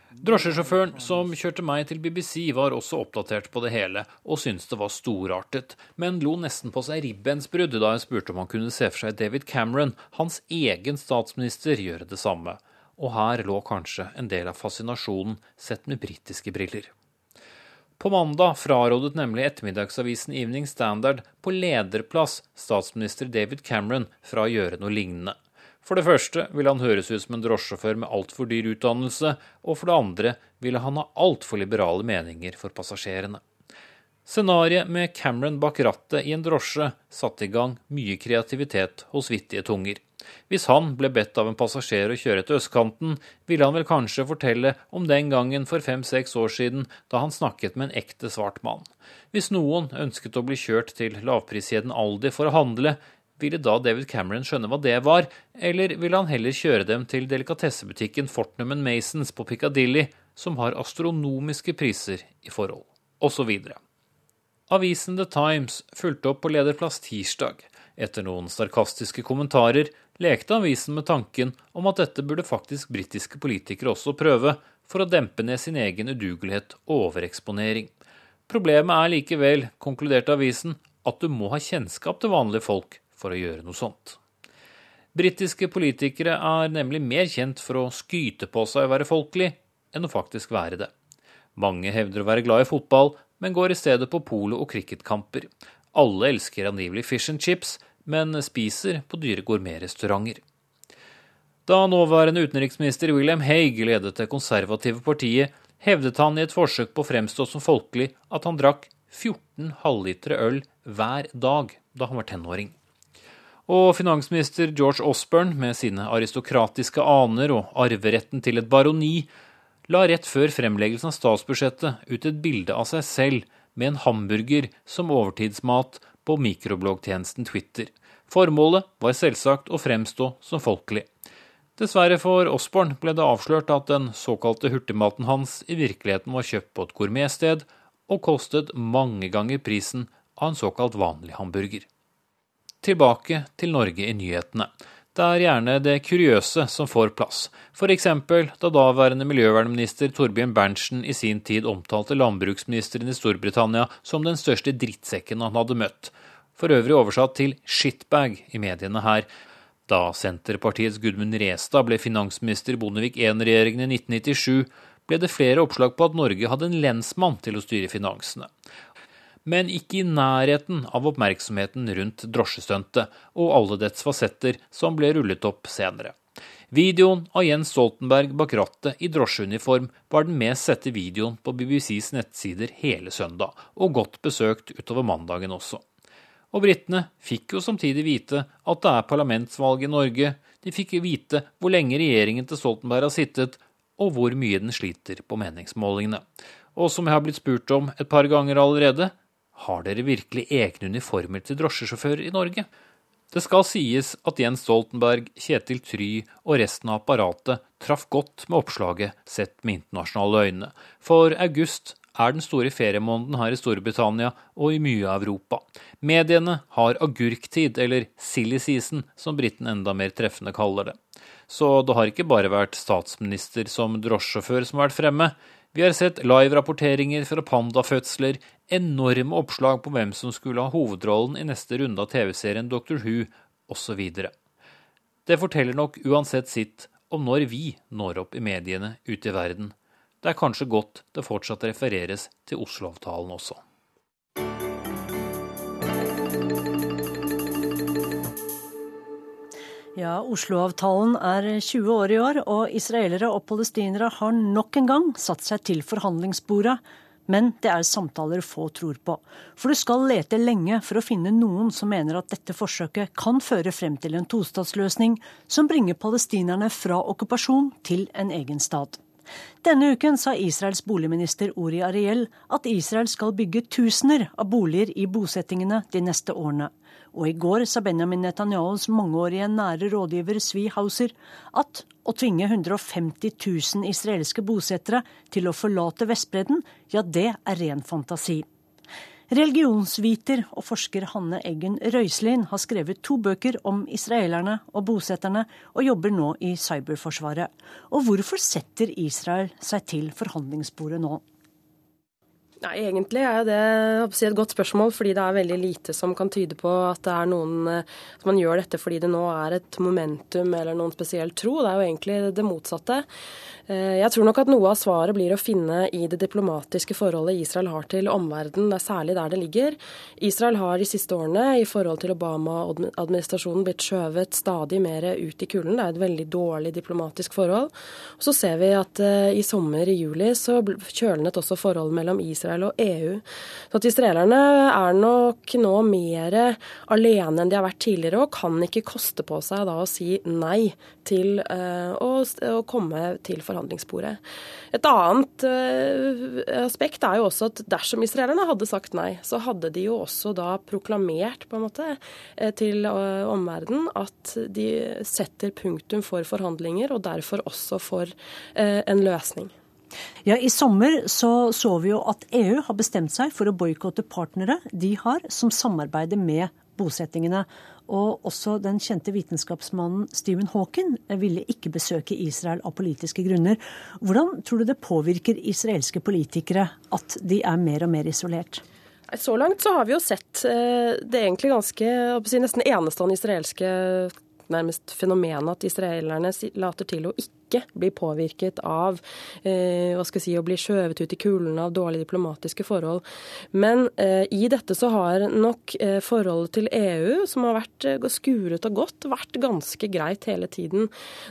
Drosjesjåføren som kjørte meg til BBC, var også oppdatert på det hele, og syntes det var storartet, men lo nesten på seg ribbensbrudd da jeg spurte om han kunne se for seg David Cameron, hans egen statsminister, gjøre det samme. Og her lå kanskje en del av fascinasjonen, sett med britiske briller. På mandag frarådet nemlig ettermiddagsavisen Evening Standard på lederplass statsminister David Cameron fra å gjøre noe lignende. For det første ville han høres ut som en drosjesjåfør med altfor dyr utdannelse, og for det andre ville han ha altfor liberale meninger for passasjerene. Scenarioet med Cameron bak rattet i en drosje satte i gang mye kreativitet hos vittige tunger. Hvis han ble bedt av en passasjer å kjøre til østkanten, ville han vel kanskje fortelle om den gangen for fem-seks år siden da han snakket med en ekte svart mann. Hvis noen ønsket å bli kjørt til lavpriskjeden Aldi for å handle, ville da David Cameron skjønne hva det var, eller ville han heller kjøre dem til delikatessebutikken Fortnum Masons på Piccadilly, som har astronomiske priser i forhold, osv. Avisen The Times fulgte opp på lederplass tirsdag. Etter noen sarkastiske kommentarer lekte avisen med tanken om at dette burde faktisk britiske politikere også prøve, for å dempe ned sin egen udugelighet og overeksponering. Problemet er likevel, konkluderte avisen, at du må ha kjennskap til vanlige folk for å gjøre noe sånt. Britiske politikere er nemlig mer kjent for å skyte på seg å være folkelig, enn å faktisk være det. Mange hevder å være glad i fotball, men går i stedet på polo- og cricketkamper. Alle elsker angivelig fish and chips, men spiser på dyre gourmetrestauranter. Da nåværende utenriksminister William Hague ledet det konservative partiet, hevdet han i et forsøk på å fremstå som folkelig at han drakk 14 halvlitere øl hver dag da han var tenåring. Og finansminister George Osborne, med sine aristokratiske aner og arveretten til et baroni, la rett før fremleggelsen av statsbudsjettet ut et bilde av seg selv med en hamburger som overtidsmat på mikrobloggtjenesten Twitter. Formålet var selvsagt å fremstå som folkelig. Dessverre for Osborne ble det avslørt at den såkalte hurtigmaten hans i virkeligheten var kjøpt på et gourmetsted og kostet mange ganger prisen av en såkalt vanlig hamburger. Tilbake til Norge i nyhetene. Det er gjerne det kuriøse som får plass, f.eks. da daværende miljøvernminister Torbjørn Berntsen i sin tid omtalte landbruksministeren i Storbritannia som den største drittsekken han hadde møtt, for øvrig oversatt til shitbag i mediene her. Da Senterpartiets Gudmund Restad ble finansminister i Bondevik I-regjeringen i 1997, ble det flere oppslag på at Norge hadde en lensmann til å styre finansene. Men ikke i nærheten av oppmerksomheten rundt drosjestuntet og alle dets fasetter som ble rullet opp senere. Videoen av Jens Stoltenberg bak rattet i drosjeuniform var den mest sette videoen på BBCs nettsider hele søndag, og godt besøkt utover mandagen også. Og britene fikk jo samtidig vite at det er parlamentsvalg i Norge, de fikk vite hvor lenge regjeringen til Stoltenberg har sittet, og hvor mye den sliter på meningsmålingene. Og som jeg har blitt spurt om et par ganger allerede, har dere virkelig egne uniformer til drosjesjåfører i Norge? Det skal sies at Jens Stoltenberg, Kjetil Try og resten av apparatet traff godt med oppslaget sett med internasjonale øyne, for august er den store feriemåneden her i Storbritannia og i mye av Europa. Mediene har agurktid, eller silly season, som briten enda mer treffende kaller det. Så det har ikke bare vært statsminister som drosjesjåfør som har vært fremme. Vi har sett live-rapporteringer fra pandafødsler, enorme oppslag på hvem som skulle ha hovedrollen i neste runde av TV-serien Doctor Who, osv. Det forteller nok uansett sitt om når vi når opp i mediene ute i verden, det er kanskje godt det fortsatt refereres til Oslo-avtalen også. Ja, Oslo-avtalen er 20 år i år, og israelere og palestinere har nok en gang satt seg til forhandlingsbordet. Men det er samtaler få tror på. For du skal lete lenge for å finne noen som mener at dette forsøket kan føre frem til en tostatsløsning som bringer palestinerne fra okkupasjon til en egen stat. Denne uken sa Israels boligminister Ori Ariel at Israel skal bygge tusener av boliger i bosettingene de neste årene. Og i går sa Benjamin Netanyahus mangeårige nære rådgiver Svi Hauser at å tvinge 150 000 israelske bosettere til å forlate Vestbredden, ja, det er ren fantasi. Religionsviter og forsker Hanne Eggen Røiselin har skrevet to bøker om israelerne og bosetterne, og jobber nå i cyberforsvaret. Og hvorfor setter Israel seg til forhandlingsbordet nå? Nei, Egentlig er det et godt spørsmål, fordi det er veldig lite som kan tyde på at det er noen, at man gjør dette fordi det nå er et momentum eller noen spesiell tro. Det er jo egentlig det motsatte. Eh, jeg tror nok at noe av svaret blir å finne i det diplomatiske forholdet Israel har til omverdenen. Det er særlig der det ligger. Israel har de siste årene i forhold til Obama-administrasjonen blitt skjøvet stadig mer ut i kulden. Det er et veldig dårlig diplomatisk forhold. Så ser vi at uh, i sommer, i juli, så kjølnet også forholdet mellom Israel og EU. Så at israelerne er nok nå mer alene enn de har vært tidligere, og kan ikke koste på seg da å si nei til uh, å, komme til forhandlinger forhandlingsbordet. Et annet uh, aspekt er jo også at dersom israelerne hadde sagt nei, så hadde de jo også da proklamert på en måte uh, til uh, omverdenen at de setter punktum for forhandlinger, og derfor også for en løsning. Ja, I sommer så, så vi jo at EU har bestemt seg for å boikotte partnere de har som samarbeider med bosettingene. Og også den kjente vitenskapsmannen Stephen Hawking ville ikke besøke Israel av politiske grunner. Hvordan tror du det påvirker israelske politikere at de er mer og mer isolert? Så langt så har vi jo sett eh, det egentlig ganske si, nesten enestående israelske nærmest fenomenet at israelerne later til å ikke ikke blir påvirket av eh, hva skal jeg si, å bli skjøvet ut i kulene av dårlige diplomatiske forhold. Men eh, i dette så har nok eh, forholdet til EU, som har vært eh, skuret og godt, vært ganske greit hele tiden.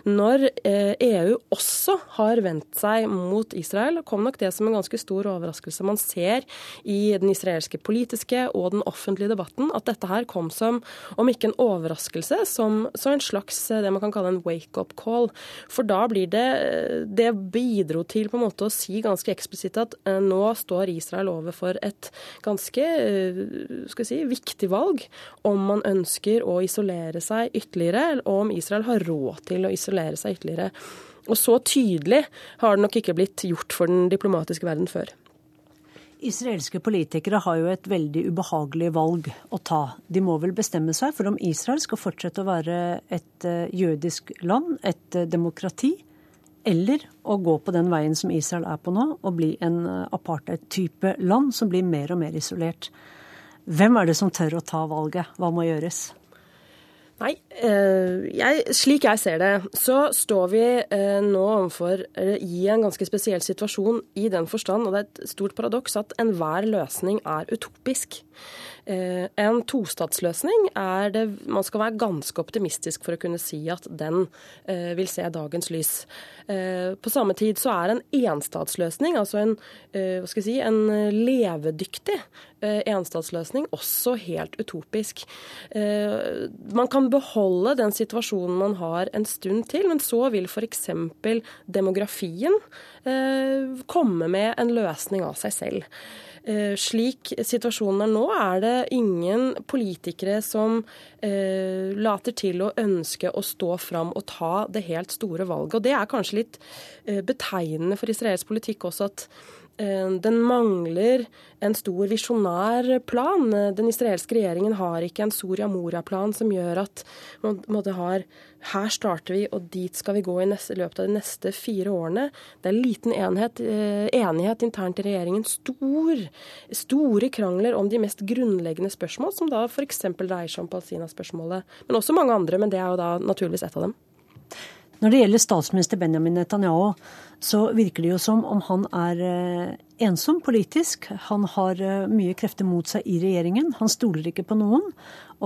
Når EU eh, e også har vendt seg mot Israel, kom nok det som en ganske stor overraskelse. Man ser i den israelske politiske og den offentlige debatten at dette her kom som, om ikke en overraskelse, som, som en slags eh, det man kan kalle en wake-up call. For da blir det Det bidro til på en måte å si ganske eksplisitt at eh, nå står Israel overfor et ganske skal vi si, viktig valg om man ønsker å isolere seg ytterligere, og om Israel har råd til å isolere seg ytterligere. Og så tydelig har det nok ikke blitt gjort for den diplomatiske verden før. Israelske politikere har jo et veldig ubehagelig valg å ta. De må vel bestemme seg for om Israel skal fortsette å være et eh, jødisk land, et demokrati, eller å gå på den veien som Israel er på nå, og bli en eh, apartheid-type land som blir mer og mer isolert. Hvem er det som tør å ta valget? Hva må gjøres? Nei, eh, jeg, slik jeg ser det, så står vi eh, nå overfor i en ganske spesiell situasjon i den forstand, og det er et stort paradoks, at enhver løsning er utopisk. Eh, en tostatsløsning er det Man skal være ganske optimistisk for å kunne si at den eh, vil se dagens lys. Eh, på samme tid så er en enstatsløsning, altså en, si, en levedyktig enstatsløsning, også helt utopisk. Man kan beholde den situasjonen man har en stund til, men så vil f.eks. demografien komme med en løsning av seg selv. Eh, slik situasjonen er nå, er det ingen politikere som eh, later til å ønske å stå fram og ta det helt store valget. Og Det er kanskje litt eh, betegnende for israelsk politikk også at den mangler en stor visjonær plan. Den israelske regjeringen har ikke en Soria Moria-plan som gjør at man har her starter vi, og dit skal vi gå i neste, løpet av de neste fire årene. Det er liten enhet, eh, enighet internt i regjeringen. Stor, store krangler om de mest grunnleggende spørsmål, som da f.eks. dreier seg om Palestina-spørsmålet. Men også mange andre, men det er jo da naturligvis ett av dem. Når det gjelder statsminister Benjamin Netanyahu, så virker det jo som om han er eh, ensom politisk. Han har eh, mye krefter mot seg i regjeringen. Han stoler ikke på noen.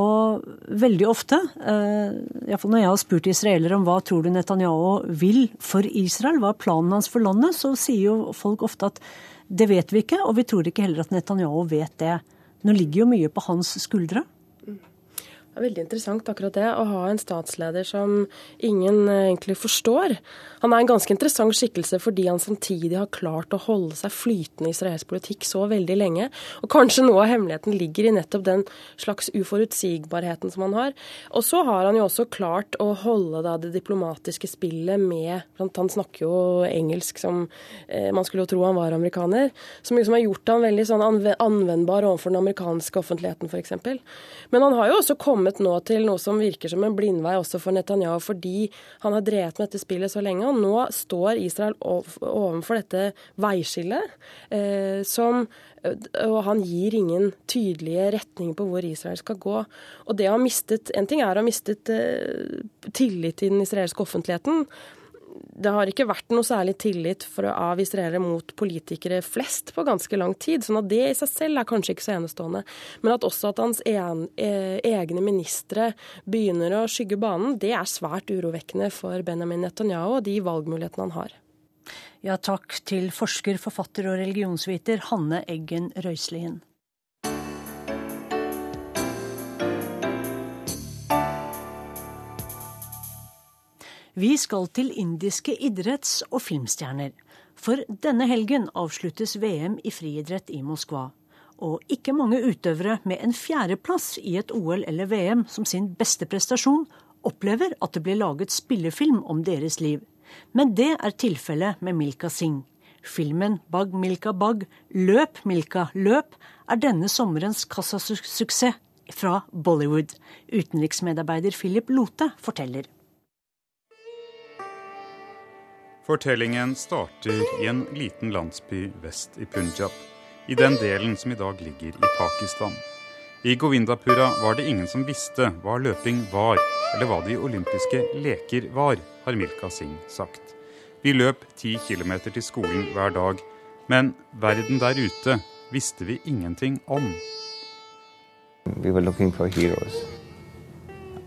Og veldig ofte, eh, iallfall når jeg har spurt israelere om hva tror du Netanyahu vil for Israel, hva er planen hans for landet, så sier jo folk ofte at det vet vi ikke, og vi tror ikke heller at Netanyahu vet det. Nå ligger jo mye på hans skuldre. Det er veldig interessant akkurat det, å ha en statsleder som ingen eh, egentlig forstår. Han er en ganske interessant skikkelse fordi han samtidig har klart å holde seg flytende i israelsk politikk så veldig lenge. Og kanskje noe av hemmeligheten ligger i nettopp den slags uforutsigbarheten som han har. Og så har han jo også klart å holde da, det diplomatiske spillet med Han snakker jo engelsk som eh, man skulle jo tro han var amerikaner. Som liksom har gjort han veldig sånn anvendbar overfor den amerikanske offentligheten, f.eks. Men han har jo også kommet kommet nå til noe som virker som en blindvei også for Netanyahu, fordi han har drevet med dette spillet så lenge. Og nå står Israel overfor dette veiskillet eh, som og han gir ingen tydelige retninger på hvor Israel skal gå. Og det å ha mistet, En ting er å ha mistet eh, tillit til den israelske offentligheten det har ikke vært noe særlig tillit for å israelere mot politikere flest på ganske lang tid. sånn at det i seg selv er kanskje ikke så enestående. Men at også at hans en, eh, egne ministre begynner å skygge banen, det er svært urovekkende for Benjamin Netanyahu og de valgmulighetene han har. Ja, takk til forsker, forfatter og religionsviter Hanne Eggen Røiselien. Vi skal til indiske idretts- og filmstjerner. For denne helgen avsluttes VM i friidrett i Moskva. Og ikke mange utøvere med en fjerdeplass i et OL eller VM som sin beste prestasjon, opplever at det blir laget spillefilm om deres liv. Men det er tilfellet med Milka Singh. Filmen Bag Milka Bag, Løp Milka Løp, er denne sommerens kassasuksess fra Bollywood. Utenriksmedarbeider Philip Lote forteller. Fortellingen starter i en liten landsby vest i Punjab, i den delen som i dag ligger i Pakistan. I Govindapura var det ingen som visste hva løping var, eller hva de olympiske leker var, har Milka Singh sagt. Vi løp ti kilometer til skolen hver dag, men verden der ute visste vi ingenting om. Vi var looking for heroes.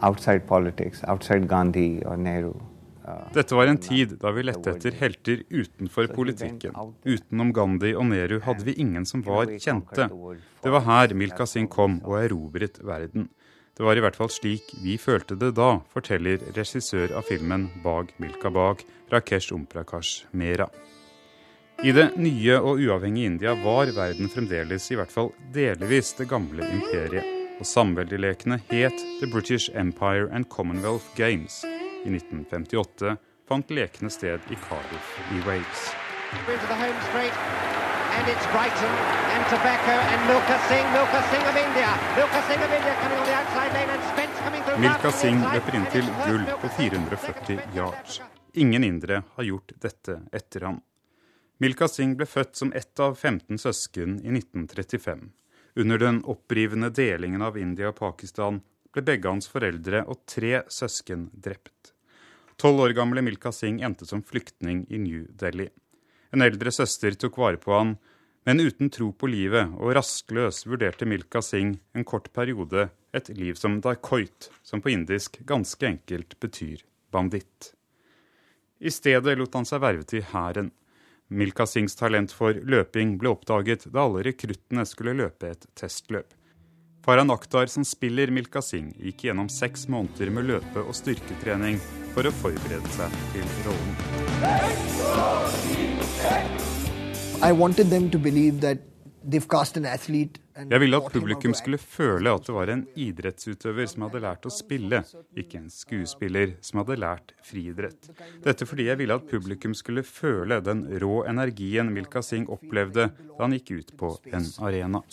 Outside politics, outside Gandhi or Nehru. Dette var en tid da vi lette etter helter utenfor politikken. Utenom Gandhi og Nehru hadde vi ingen som var kjente. Det var her Milka Singh kom og erobret verden. Det var i hvert fall slik vi følte det da, forteller regissør av filmen Bag Milka Bag, Rakesh Omprakash Mera. I det nye og uavhengige India var verden fremdeles i hvert fall delvis det gamle imperiet, og samveldelekene het The British Empire and Commonwealth Games. I 1958 fant lekene sted i Cardiff i Wales. Milka Singh løper inn til gull på 440 yards. Ingen indere har gjort dette etter ham. Milka Singh ble født som ett av 15 søsken i 1935. Under den opprivende delingen av India og Pakistan ble begge hans foreldre og tre søsken drept. Tolv år gamle Milka Singh endte som flyktning i New Delhi. En eldre søster tok vare på han, men uten tro på livet og rastløs vurderte Milka Singh en kort periode et liv som dacoit, som på indisk ganske enkelt betyr banditt. I stedet lot han seg verve til hæren. Milka Singhs talent for løping ble oppdaget da alle rekruttene skulle løpe et testløp. Farhan Akhtar, som spiller Milka Singh, gikk gjennom seks måneder med løpe- og styrketrening for å forberede seg til rollen. I wanted them to believe that they've cast an athlete Jeg ville at publikum skulle føle at det var en idrettsutøver som hadde lært å spille, ikke en skuespiller som hadde lært friidrett. Dette fordi jeg ville at publikum skulle føle den rå energien Milka Singh opplevde da han gikk ut på en arena.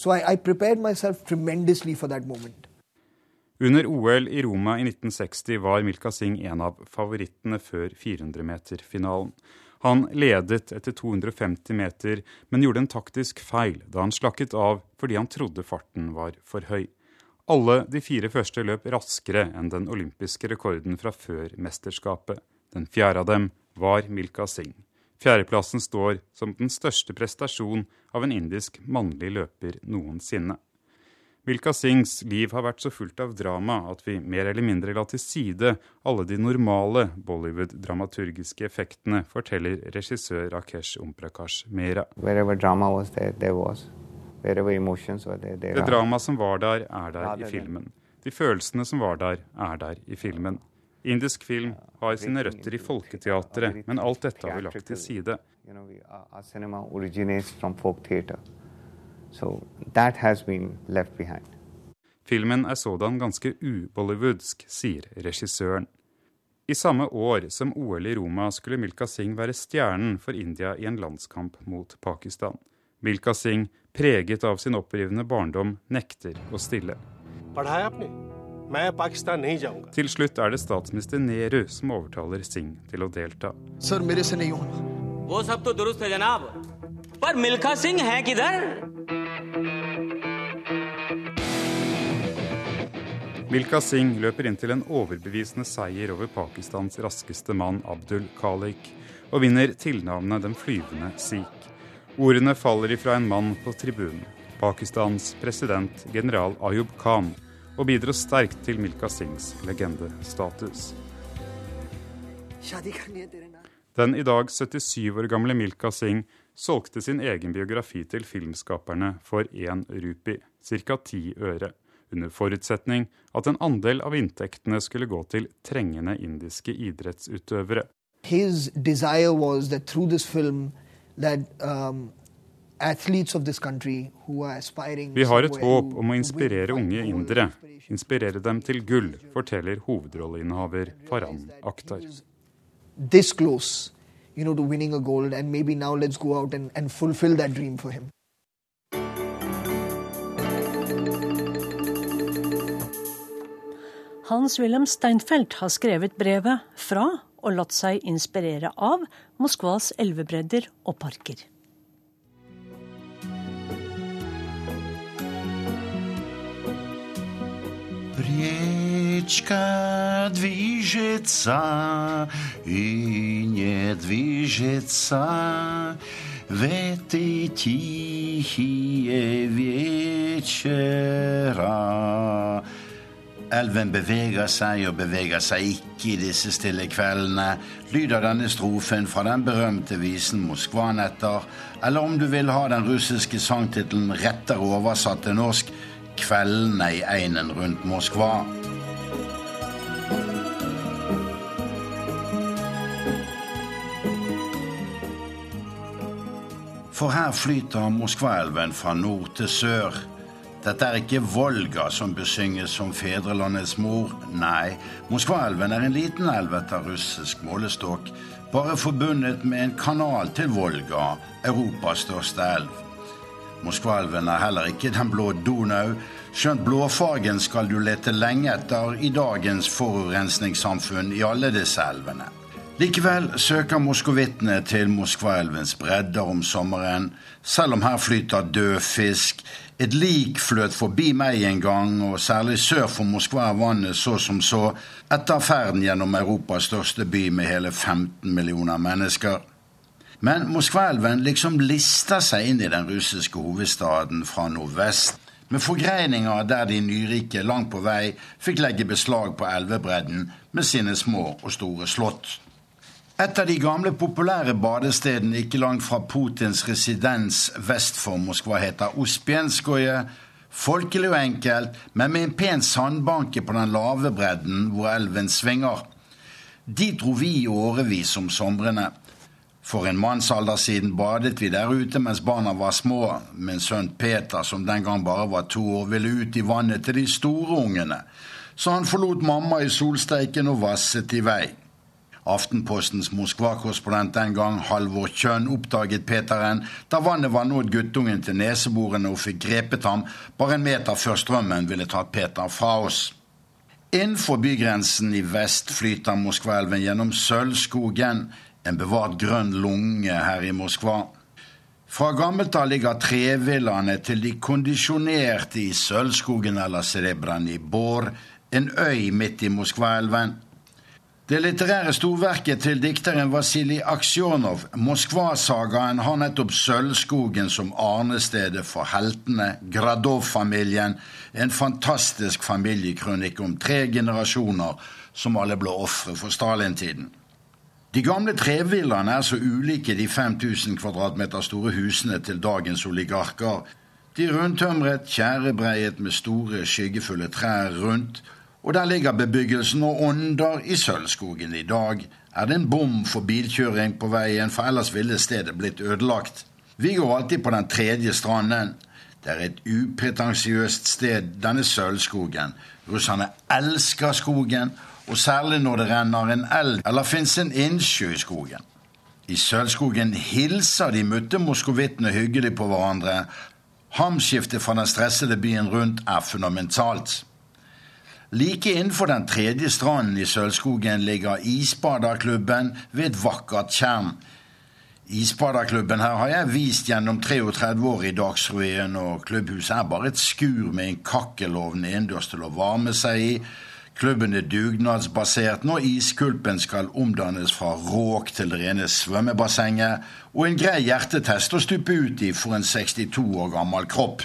Under OL i Roma i 1960 var Milka Singh en av favorittene før 400-meterfinalen. Han ledet etter 250 meter, men gjorde en taktisk feil da han slakket av fordi han trodde farten var for høy. Alle de fire første løp raskere enn den olympiske rekorden fra før mesterskapet. Den fjerde av dem var Milka Singh. Fjerdeplassen står som den største prestasjon av en indisk mannlig løper noensinne. Milka Singhs liv har vært så fullt av drama at vi mer eller mindre la til side alle de normale Bollywood-dramaturgiske effektene, forteller regissør Rakesh Omprakash Mera. Det drama som var der, er der i filmen. De følelsene som var der, er der i filmen. Indisk film har sine røtter i folketeatret, men alt dette har vi lagt til side. So that has been left behind. Filmen er sådan ganske ubollywoodsk, sier regissøren. I samme år som OL i Roma skulle Milka Singh være stjernen for India i en landskamp mot Pakistan. Milka Singh, preget av sin opprivende barndom, nekter å stille. Til slutt er det statsminister Nehru som overtaler Singh til å delta. Sir, Milka Singh løper inn til en overbevisende seier over Pakistans raskeste mann Abdul Khalik, og vinner tilnavnet Den flyvende sikh. Ordene faller ifra en mann på tribunen, Pakistans president general Ayub Khan, og bidro sterkt til Milka Singhs legendestatus. Den i dag 77 år gamle Milka Singh solgte sin egen biografi til filmskaperne for én rupi, ca. ti øre under forutsetning at en andel av inntektene skulle gå til trengende indiske idrettsutøvere. His desire was that through this film that um, Vi har et håp om å inspirere unge indere. Inspirere dem til gull, forteller hovedrolleinnehaver Farhan Akhtar. This close, you know, to winning a gold, and maybe now let's go out and, and fulfill that dream for him. Hans-Wilhelm Steinfeld har skrevet brevet fra og latt seg inspirere av Moskvas elvebredder og parker. Речка движется и не движется в эти тихие вечера. Elven beveger seg og beveger seg ikke i disse stille kveldene, lyder denne strofen fra den berømte visen Moskvanetter, eller om du vil ha den russiske sangtittelen rettere oversatt til norsk Kveldene i einen rundt Moskva. For her flyter Moskvaelven fra nord til sør. Dette er ikke Volga som besynges som fedrelandets mor. Nei, Moskvaelven er en liten elv etter russisk målestokk, bare forbundet med en kanal til Volga, Europas største elv. Moskvaelven er heller ikke den blå Donau, skjønt blåfargen skal du lete lenge etter i dagens forurensningssamfunn i alle disse elvene. Likevel søker moskovittene til Moskvaelvens bredder om sommeren, selv om her flyter død fisk, Et lik fløt forbi meg en gang, og særlig sør for Moskva er vannet så som så, etter ferden gjennom Europas største by med hele 15 millioner mennesker. Men Moskvaelven liksom lister seg inn i den russiske hovedstaden fra nordvest, med forgreininger der de nyrike langt på vei fikk legge beslag på elvebredden med sine små og store slott. Et av de gamle, populære badestedene ikke langt fra Putins residens vest for Moskva heter Uspjenskoje. Folkelig og enkelt, men med en pen sandbanke på den lave bredden hvor elven svinger. Dit dro vi i årevis om somrene. For en mannsalder siden badet vi der ute mens barna var små. Min sønn Peter, som den gang bare var to år, ville ut i vannet til de store ungene. Så han forlot mamma i solsteiken og vasset i vei. Aftenpostens Moskva-korrespondent den gang, Halvor Kjønn, oppdaget Peteren da vannet var nådd guttungen til neseborene og fikk grepet ham bare en meter før strømmen ville tatt Peter fra oss. Innenfor bygrensen i vest flyter Moskvaelven gjennom Sølvskogen, en bevart grønn lunge her i Moskva. Fra gammelt av ligger trevillaene til de kondisjonerte i Sølvskogen eller Serebrani Bor, en øy midt i Moskvaelven. Det litterære storverket til dikteren Vasilij Aksjonov, Moskva-sagaen, har nettopp Sølvskogen som arnestedet for heltene, Gradov-familien, en fantastisk familiekronikk om tre generasjoner som alle ble ofre for Stalin-tiden. De gamle trevillaene er så ulike de 5000 kvadratmeter store husene til dagens oligarker. De rundtømret, tjærebreiet med store, skyggefulle trær rundt, og der ligger bebyggelsen og ånder i Sølvskogen i dag. Er det en bom for bilkjøring på veien, for ellers ville stedet blitt ødelagt. Vi går alltid på den tredje stranden. Det er et upretensiøst sted, denne Sølvskogen. Russerne elsker skogen, og særlig når det renner en elv eller fins en innsjø i skogen. I Sølvskogen hilser de mutte moskovittene hyggelig på hverandre. Hamskiftet fra den stressede byen rundt er fundamentalt. Like innenfor den tredje stranden i Sølvskogen ligger Isbaderklubben ved et vakkert tjern. Isbaderklubben her har jeg vist gjennom 33 år i Dagsrevyen, og klubbhuset er bare et skur med en kakkelovn innendørs til å varme seg i. Klubben er dugnadsbasert når iskulpen skal omdannes fra råk til det rene svømmebassenget, og en grei hjertetest å stupe ut i for en 62 år gammel kropp.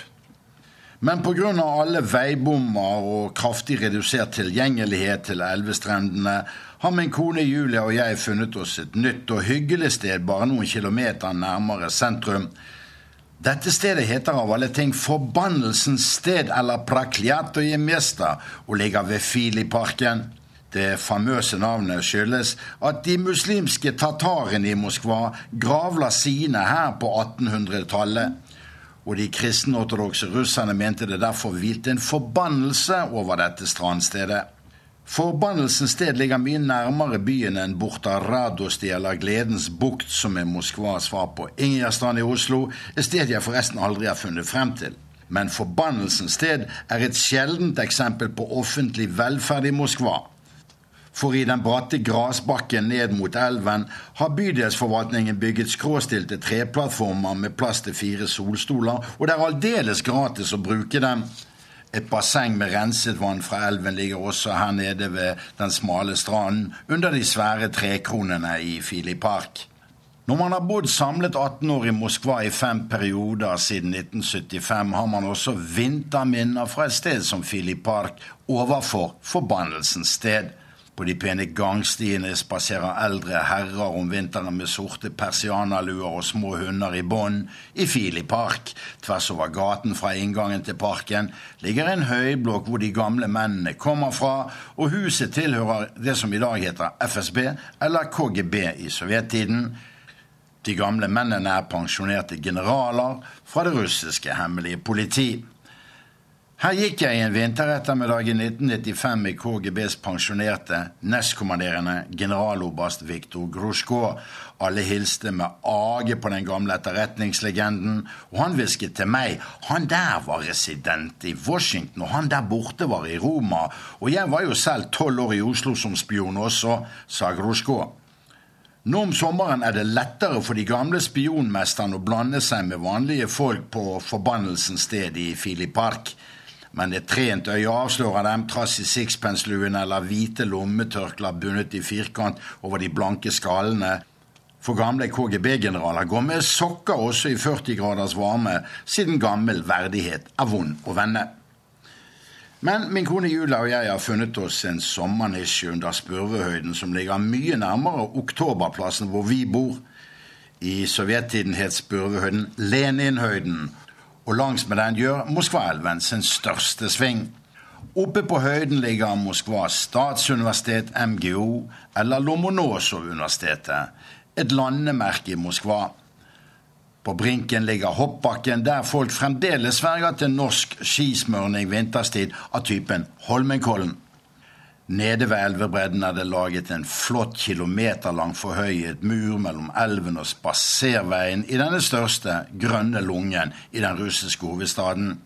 Men pga. alle veibommer og kraftig redusert tilgjengelighet til elvestrendene har min kone Julia og jeg funnet oss et nytt og hyggelig sted bare noen kilometer nærmere sentrum. Dette stedet heter av alle ting Forbannelsens sted eller Prakliatoje Mesta og ligger ved Filiparken. Det famøse navnet skyldes at de muslimske tatarene i Moskva gravla sine her på 1800-tallet og de kristenortodokse russerne mente det derfor hvilte en forbannelse over dette strandstedet. Forbannelsens sted ligger mye nærmere byen enn Borta Radosti eller Gledens bukt, som er Moskvas svar på Ingjerdstrand i Oslo, et sted jeg forresten aldri har funnet frem til. Men forbannelsens sted er et sjeldent eksempel på offentlig velferd i Moskva. For i den bratte grasbakken ned mot elven har bydelsforvaltningen bygget skråstilte treplattformer med plass til fire solstoler, og det er aldeles gratis å bruke dem. Et basseng med renset vann fra elven ligger også her nede ved den smale stranden, under de svære trekronene i Fili Park. Når man har bodd samlet 18 år i Moskva i fem perioder siden 1975, har man også vinterminner fra et sted som Fili Park overfor forbannelsens sted. På de pene gangstiene spaserer eldre herrer om vinteren med sorte persianaluer og små hunder i bånd i Fili park. Tvers over gaten fra inngangen til parken ligger en høyblokk hvor de gamle mennene kommer fra, og huset tilhører det som i dag heter FSB, eller KGB i sovjettiden. De gamle mennene er pensjonerte generaler fra det russiske hemmelige politi. Her gikk jeg en vinterettermiddag i 1995 i KGBs pensjonerte, nestkommanderende generaloberst Viktor Grusjko. Alle hilste med age på den gamle etterretningslegenden, og han hvisket til meg han der var resident i Washington, og han der borte var i Roma, og jeg var jo selv tolv år i Oslo som spion også, sa Grusjko. Nå om sommeren er det lettere for de gamle spionmesterne å blande seg med vanlige folk på forbannelsens sted i Filip Park. Men et trent øye avslører dem trass i sixpence-luen eller hvite lommetørklær bundet i firkant over de blanke skallene. For gamle KGB-generaler går med sokker også i 40 graders varme, siden gammel verdighet er vond å vende. Men min kone Julia og jeg har funnet oss en sommernisje under Spurvehøyden som ligger mye nærmere Oktoberplassen hvor vi bor. I sovjettiden het Spurvehøyden Leninhøyden, og langs med den gjør Moskvaelven sin største sving. Oppe på høyden ligger Moskvas statsuniversitet, MGO, eller Lomonosov-universitetet, et landemerke i Moskva. På brinken ligger hoppbakken, der folk fremdeles sverger til norsk skismørning vinterstid av typen Holmenkollen. Nede ved elvebredden er det laget en flott kilometerlang forhøyet mur mellom elven og spaserveien i denne største, grønne lungen i den russiske hovedstaden.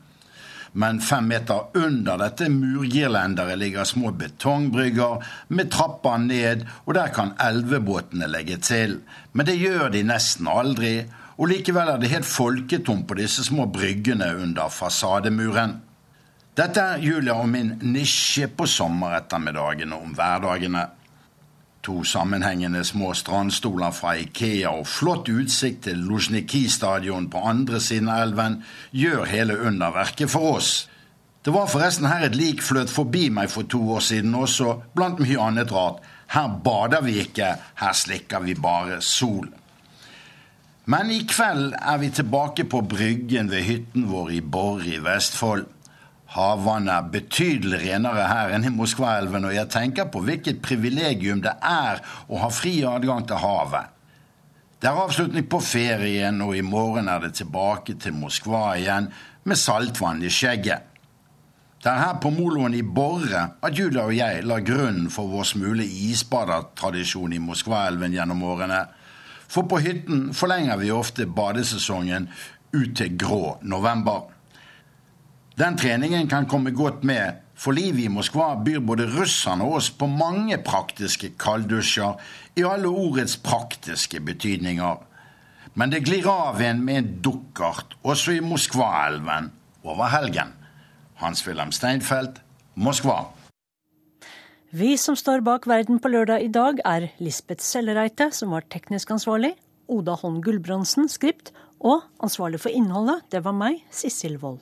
Men fem meter under dette murgirlenderet ligger små betongbrygger med trapper ned, og der kan elvebåtene legge til. Men det gjør de nesten aldri, og likevel er det helt folketomt på disse små bryggene under fasademuren. Dette er Julia og min nisje på sommerettermiddagene om hverdagene. To sammenhengende små strandstoler fra Ikea og flott utsikt til Luzhniki-stadion på andre siden av elven gjør hele underverket for oss. Det var forresten her et lik fløt forbi meg for to år siden også, blant mye annet rart. Her bader vi ikke, her slikker vi bare sol. Men i kveld er vi tilbake på Bryggen ved hytten vår i Borre i Vestfold. Havvannet er betydelig renere her enn i Moskvaelven, og jeg tenker på hvilket privilegium det er å ha fri adgang til havet. Det er avslutning på ferien, og i morgen er det tilbake til Moskva igjen med saltvann i skjegget. Det er her på moloen i Borre at Julia og jeg la grunnen for vår smule isbadertradisjon i Moskvaelven gjennom årene. For på hytten forlenger vi ofte badesesongen ut til grå november. Den treningen kan komme godt med, for livet i Moskva byr både russerne og oss på mange praktiske kalddusjer i alle ordets praktiske betydninger. Men det glir av en med en dukkert også i Moskvaelven over helgen. Hans-Wilhelm Steinfeld, Moskva. Vi som står bak Verden på lørdag i dag, er Lisbeth Sellereite, som var teknisk ansvarlig, Oda Holm Gulbrandsen, skript, og ansvarlig for innholdet, det var meg, Sissel Wold.